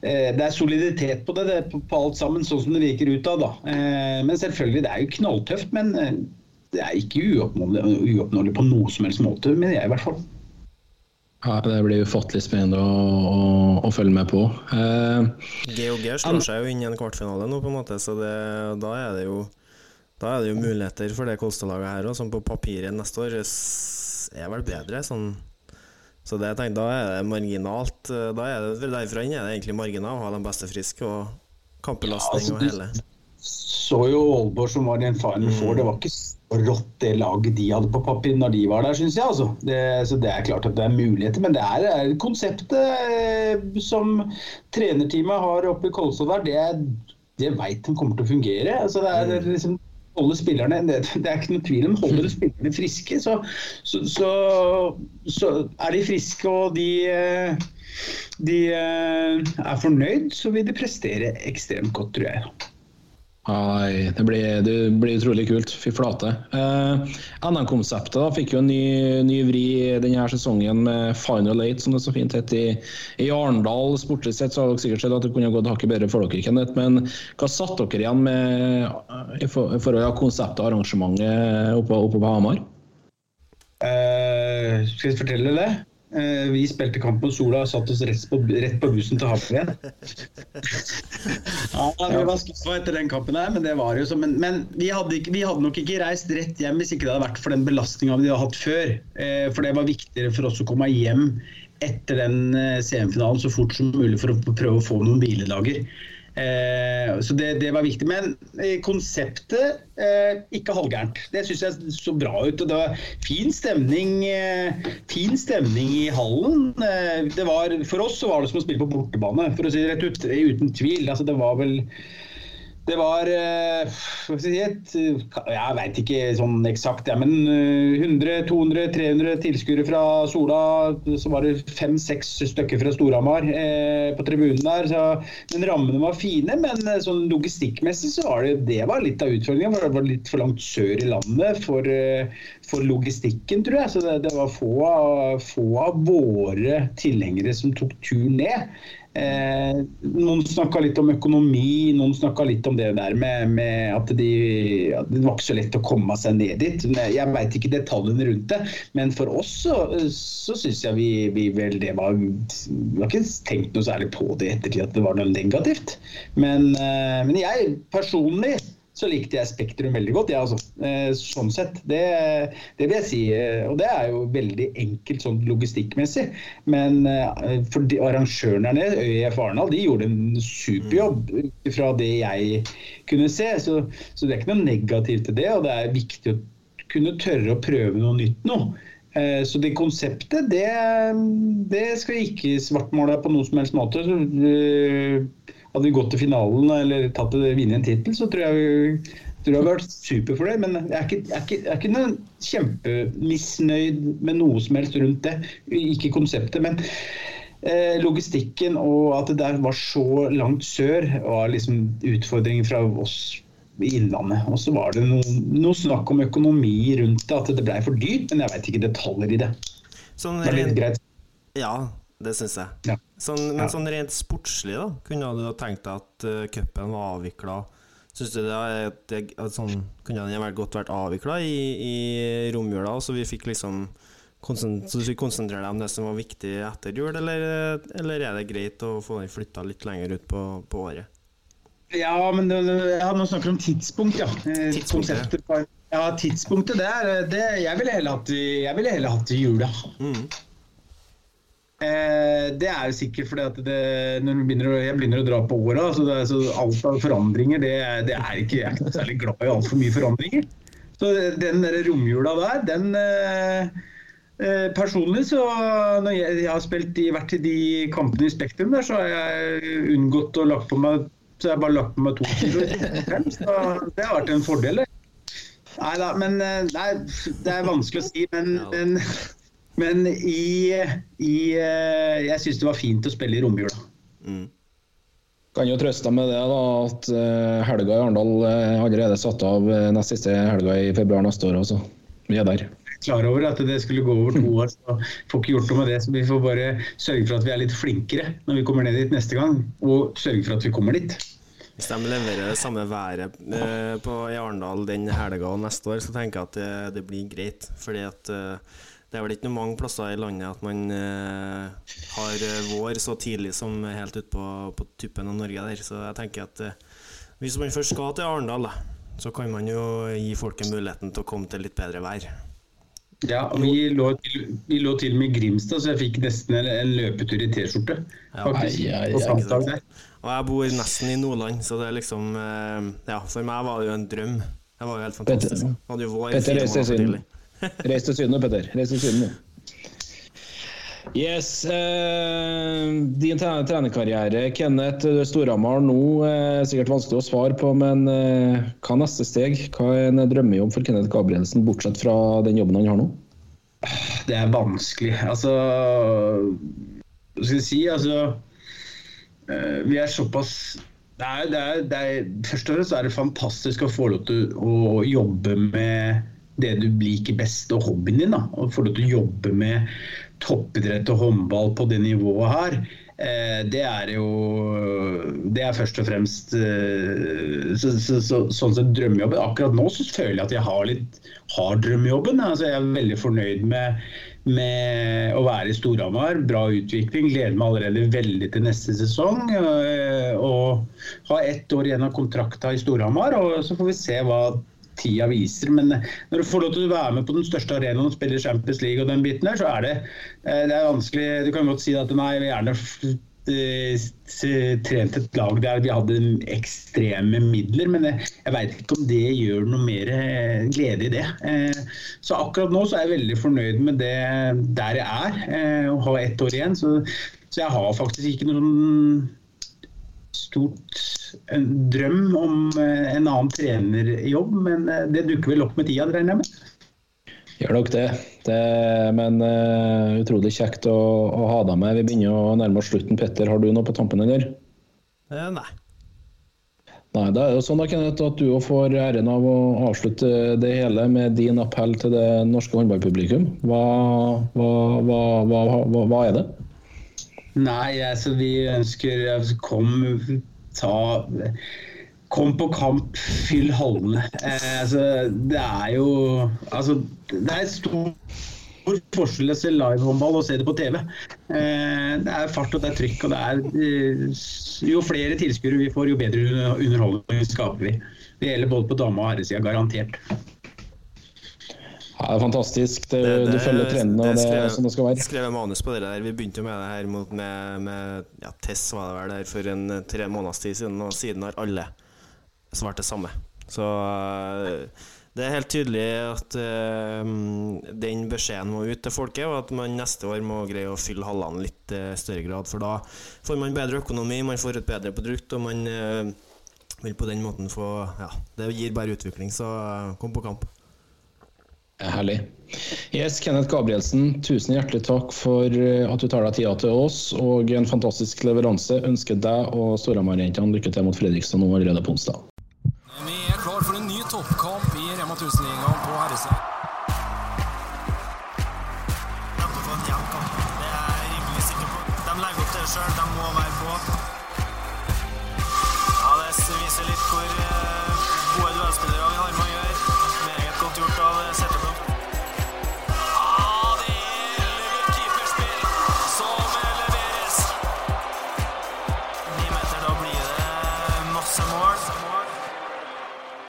eh, Det er soliditet på det, det på, alt sammen, sånn som det virker ut av. da. Eh, men selvfølgelig, det er jo knalltøft. Men det er ikke uoppnåelig, uoppnåelig på noe som helst måte, mener jeg i hvert fall. Ja, det blir ufattelig spennende å, å, å følge med på. Eh, GOG slår seg jo inn i en kvartfinale nå, på en måte, så det, da er det jo Da er det jo muligheter for det Kolstad-laget her òg, som på papiret neste år er vel bedre. Sånn. Så det jeg tenker, da er det marginalt. eh, Da er det, Derfra inn er det egentlig marginal å ha de beste friske og kampbelastning Ja, altså, og hele. Så jo Aalborg som var i en Final Four, det var ikke rått det laget de hadde på papir når de var der, syns jeg. Altså. Det, så det er klart at det er muligheter, men det er, er konseptet eh, som trenerteamet har oppe i Kolstad der, det, det veit de kommer til å fungere. Altså, det er liksom holde spillerne det, det er ikke noe tvil om holder spillerne friske, så, så, så, så er de friske og de, eh, de eh, er fornøyd, så vil de prestere ekstremt godt, tror jeg. Nei, det blir, det blir utrolig kult. Fy flate. Eh, NM-konseptet fikk jo en ny, ny vri denne sesongen med Final Eight, som det så fint het i, i Arendal. Sportlig sett så har dere sikkert sett at det kunne gått hakket bedre for dere, Kenneth. Men hva satt dere igjen med i forhold til konseptet og arrangementet oppe, oppe på Hamar? Eh, skal vi fortelle det? Eh, vi spilte kamp mot Sola og satt oss rett på, rett på bussen til Hamar igjen. ja, vi var skuffa etter den kampen her, men det var jo så. Men, men vi, hadde ikke, vi hadde nok ikke reist rett hjem hvis ikke det hadde vært for den belastninga vi hadde hatt før. Eh, for det var viktigere for oss å komme hjem etter den eh, CM-finalen så fort som mulig for å prøve å få noen hviledager. Eh, så det, det var viktig. Men eh, konseptet eh, ikke halvgærent. Det syns jeg så bra ut. og Det var fin stemning, fin stemning i hallen. Var, for oss så var det som å spille på bortebane, for å si det rett ut. Uten tvil. Altså, det var vel det var eh, skal jeg veit ikke sånn eksakt, ja, men eh, 100-200-300 tilskuere fra Sola. Så var det fem-seks stykker fra Storhamar eh, på tribunen der. Så, men rammene var fine. Men eh, sånn logistikkmessig så var det, det var litt av utfordringen. for Det var litt for langt sør i landet for, eh, for logistikken, tror jeg. Så det, det var få få av våre tilhengere som tok tur ned. Eh, noen snakka litt om økonomi, noen snakka litt om det der med, med at, de, at det var ikke så lett å komme seg ned dit. Jeg veit ikke detaljene rundt det, men for oss så, så syns jeg vi, vi vel det var Vi har ikke tenkt noe særlig på det i ettertid at det var noe negativt. Men, eh, men jeg personlig så likte jeg Spektrum veldig godt, ja, altså. Eh, sånn sett. Det, det, vil jeg si. eh, Og det er jo veldig enkelt sånn logistikkmessig. Men eh, for de, arrangørene der nede, ØIF Arendal, de gjorde en superjobb fra det jeg kunne se. Så, så det er ikke noe negativt til det, og det er viktig å kunne tørre å prøve noe nytt nå. Så det konseptet, det, det skal vi ikke svartmåle på noen som helst måte. Hadde vi gått til finalen eller tatt det, vunnet en tittel, så tror jeg vi tror jeg hadde vært super for det. Men jeg er ikke, jeg er ikke, jeg er kjempemisnøyd med noe som helst rundt det. Ikke konseptet, men eh, logistikken og at det der var så langt sør, var liksom utfordringen fra oss i Innlandet. Og så var det noe, noe snakk om økonomi rundt det, at det blei for dyrt. Men jeg veit ikke detaljer i det. Sånn Det er litt greit. ja, det syns jeg. Ja. Sånn, men Ja. sånn rent sportslig, da, kunne du ha tenkt deg at uh, cupen var avvikla? Syns du det, det sånn, kunne den vært godt vært avvikla i, i romjula, så vi fikk liksom så vi konsentrere deg om det som var viktig etter jul, eller, eller er det greit å få den flytta litt lenger ut på, på året? Ja, men ja, nå snakker vi om tidspunkt, ja. Tidspunktet, ja. tidspunktet det er det, jeg ville heller hatt det i jula. Mm. Eh, det er jo sikkert fordi at det, når begynner å, jeg begynner å dra på åra, så, det så alt av forandringer det, det er ikke, Jeg er ikke særlig glad i altfor mye forandringer. Så den der romjula der, den eh, eh, Personlig så når jeg, jeg har spilt i, vært i de kampene i Spektrum der, så har jeg unngått å lagt på meg så jeg har bare lagt på meg to kilo. Så det har vært en fordel. Nei da, men eh, nei, det er vanskelig å si. Men, men, men i, i eh, Jeg syns det var fint å spille i romjula. Mm. Kan jo trøste deg med det da, at eh, helga i Arendal er allerede satt av eh, nest siste helga i februar neste år. Også. Vi er der. Klar over at det skulle gå over to år, så får ikke gjort noe med det. Så vi får bare sørge for at vi er litt flinkere når vi kommer ned dit neste gang. Og sørge for at vi kommer dit. Hvis de leverer det samme været eh, på, i Arendal den helga og neste år, så tenker jeg at det, det blir greit. Fordi at eh, det er vel ikke noe mange plasser i landet at man eh, har eh, vår så tidlig som helt ute på, på tuppen av Norge der. Så jeg tenker at eh, hvis man først skal til Arendal, da, så kan man jo gi folket muligheten til å komme til litt bedre vær. Ja, og vi lå, til, vi lå til og med i Grimstad, så jeg fikk nesten en, en løpetur i T-skjorte. Ja. Og jeg bor nesten i Nordland, så det er liksom eh, Ja, for meg var det jo en drøm. Det var jo helt fantastisk. Petter, Hadde jo vår Petter, fire reis til Syden. Petter. Reis til Syden. Yes. Eh, din tre- trenerkarriere, Kenneth Storhamar nå, er sikkert vanskelig å svare på, men eh, hva er neste steg? Hva er en drømmejobb for Kenneth Gabrielsen, bortsett fra den jobben han har nå? Det er vanskelig. Altså Hva skal jeg si? Altså eh, Vi er såpass det er, det er, det er, Først og fremst er det fantastisk å få lov til å jobbe med det du liker best, og hobbyen din. da, og Få lov til å jobbe med toppidrett og håndball på det nivået her. Eh, det er jo Det er først og fremst eh, så, så, så, sånn sett drømmejobben. Akkurat nå så føler jeg at jeg har litt har drømmejobben. Altså, jeg er veldig fornøyd med, med å være i Storhamar. Bra utvikling. Gleder meg allerede veldig til neste sesong. Og, Og har ett år igjen av kontrakta i Storhamar. Og så får vi se hva tida viser. Men når du får lov til å være med på den største arenaen og spille Champions League og den biten der, så er det, eh, det er vanskelig. Du kan godt si at nei, vi gjerne eh, trent et lag der vi hadde ekstreme midler, men jeg, jeg veit ikke om det gjør noe mer eh, glede i det. Eh, Så akkurat nå så er jeg veldig fornøyd med det der jeg er, å har ett år igjen. Så, så jeg har faktisk ikke noen stort en drøm om eh, en annen trenerjobb, men eh, det dukker vel opp med tida, regner jeg med. Gjør nok det. det men uh, utrolig kjekt å, å, ha deg med. Vi begynner å nærme oss slutten. Petter, har du noe på tampen, eller? Eh, nei. Nei, da er det sånn da, Kenneth, at du får æren av å avslutte det hele med din appell til det norske håndballpublikum. Hva, hva, hva, hva er det? Nei, altså vi ønsker altså, Kom, ta Kom på kamp, fyll hallene. Eh, altså, det er jo Altså, det er stor forskjell å se livehåndball og se det på TV. Eh, det er fart og det er trykk, og det er eh, Jo flere tilskuere vi får, jo bedre underholdning skaper vi. Det gjelder både på dame- og herresida, garantert. Ja, det er fantastisk. Det, det, det, du følger trenden, og det, er sånn det skal være. skrev manus på det der. Vi begynte jo med det her med, med ja, Tess var det vel der for en tre måneders tid siden, og siden har alle svart det samme. Så uh, det er helt tydelig at uh, den beskjeden må ut til folket, og at man neste år må greie å fylle hallene litt uh, større grad. For da får man bedre økonomi, man får et bedre produkt, og man vil på den måten få Ja, det gir bare utvikling, så kom på kamp. Herlig. Yes, Kenneth Gabrielsen, tusen hjertelig takk for at du tar deg tida til oss, og en fantastisk leveranse. Ønsker deg og Storhamar-jentene lykke til mot Fredrikstad nå allerede på onsdag.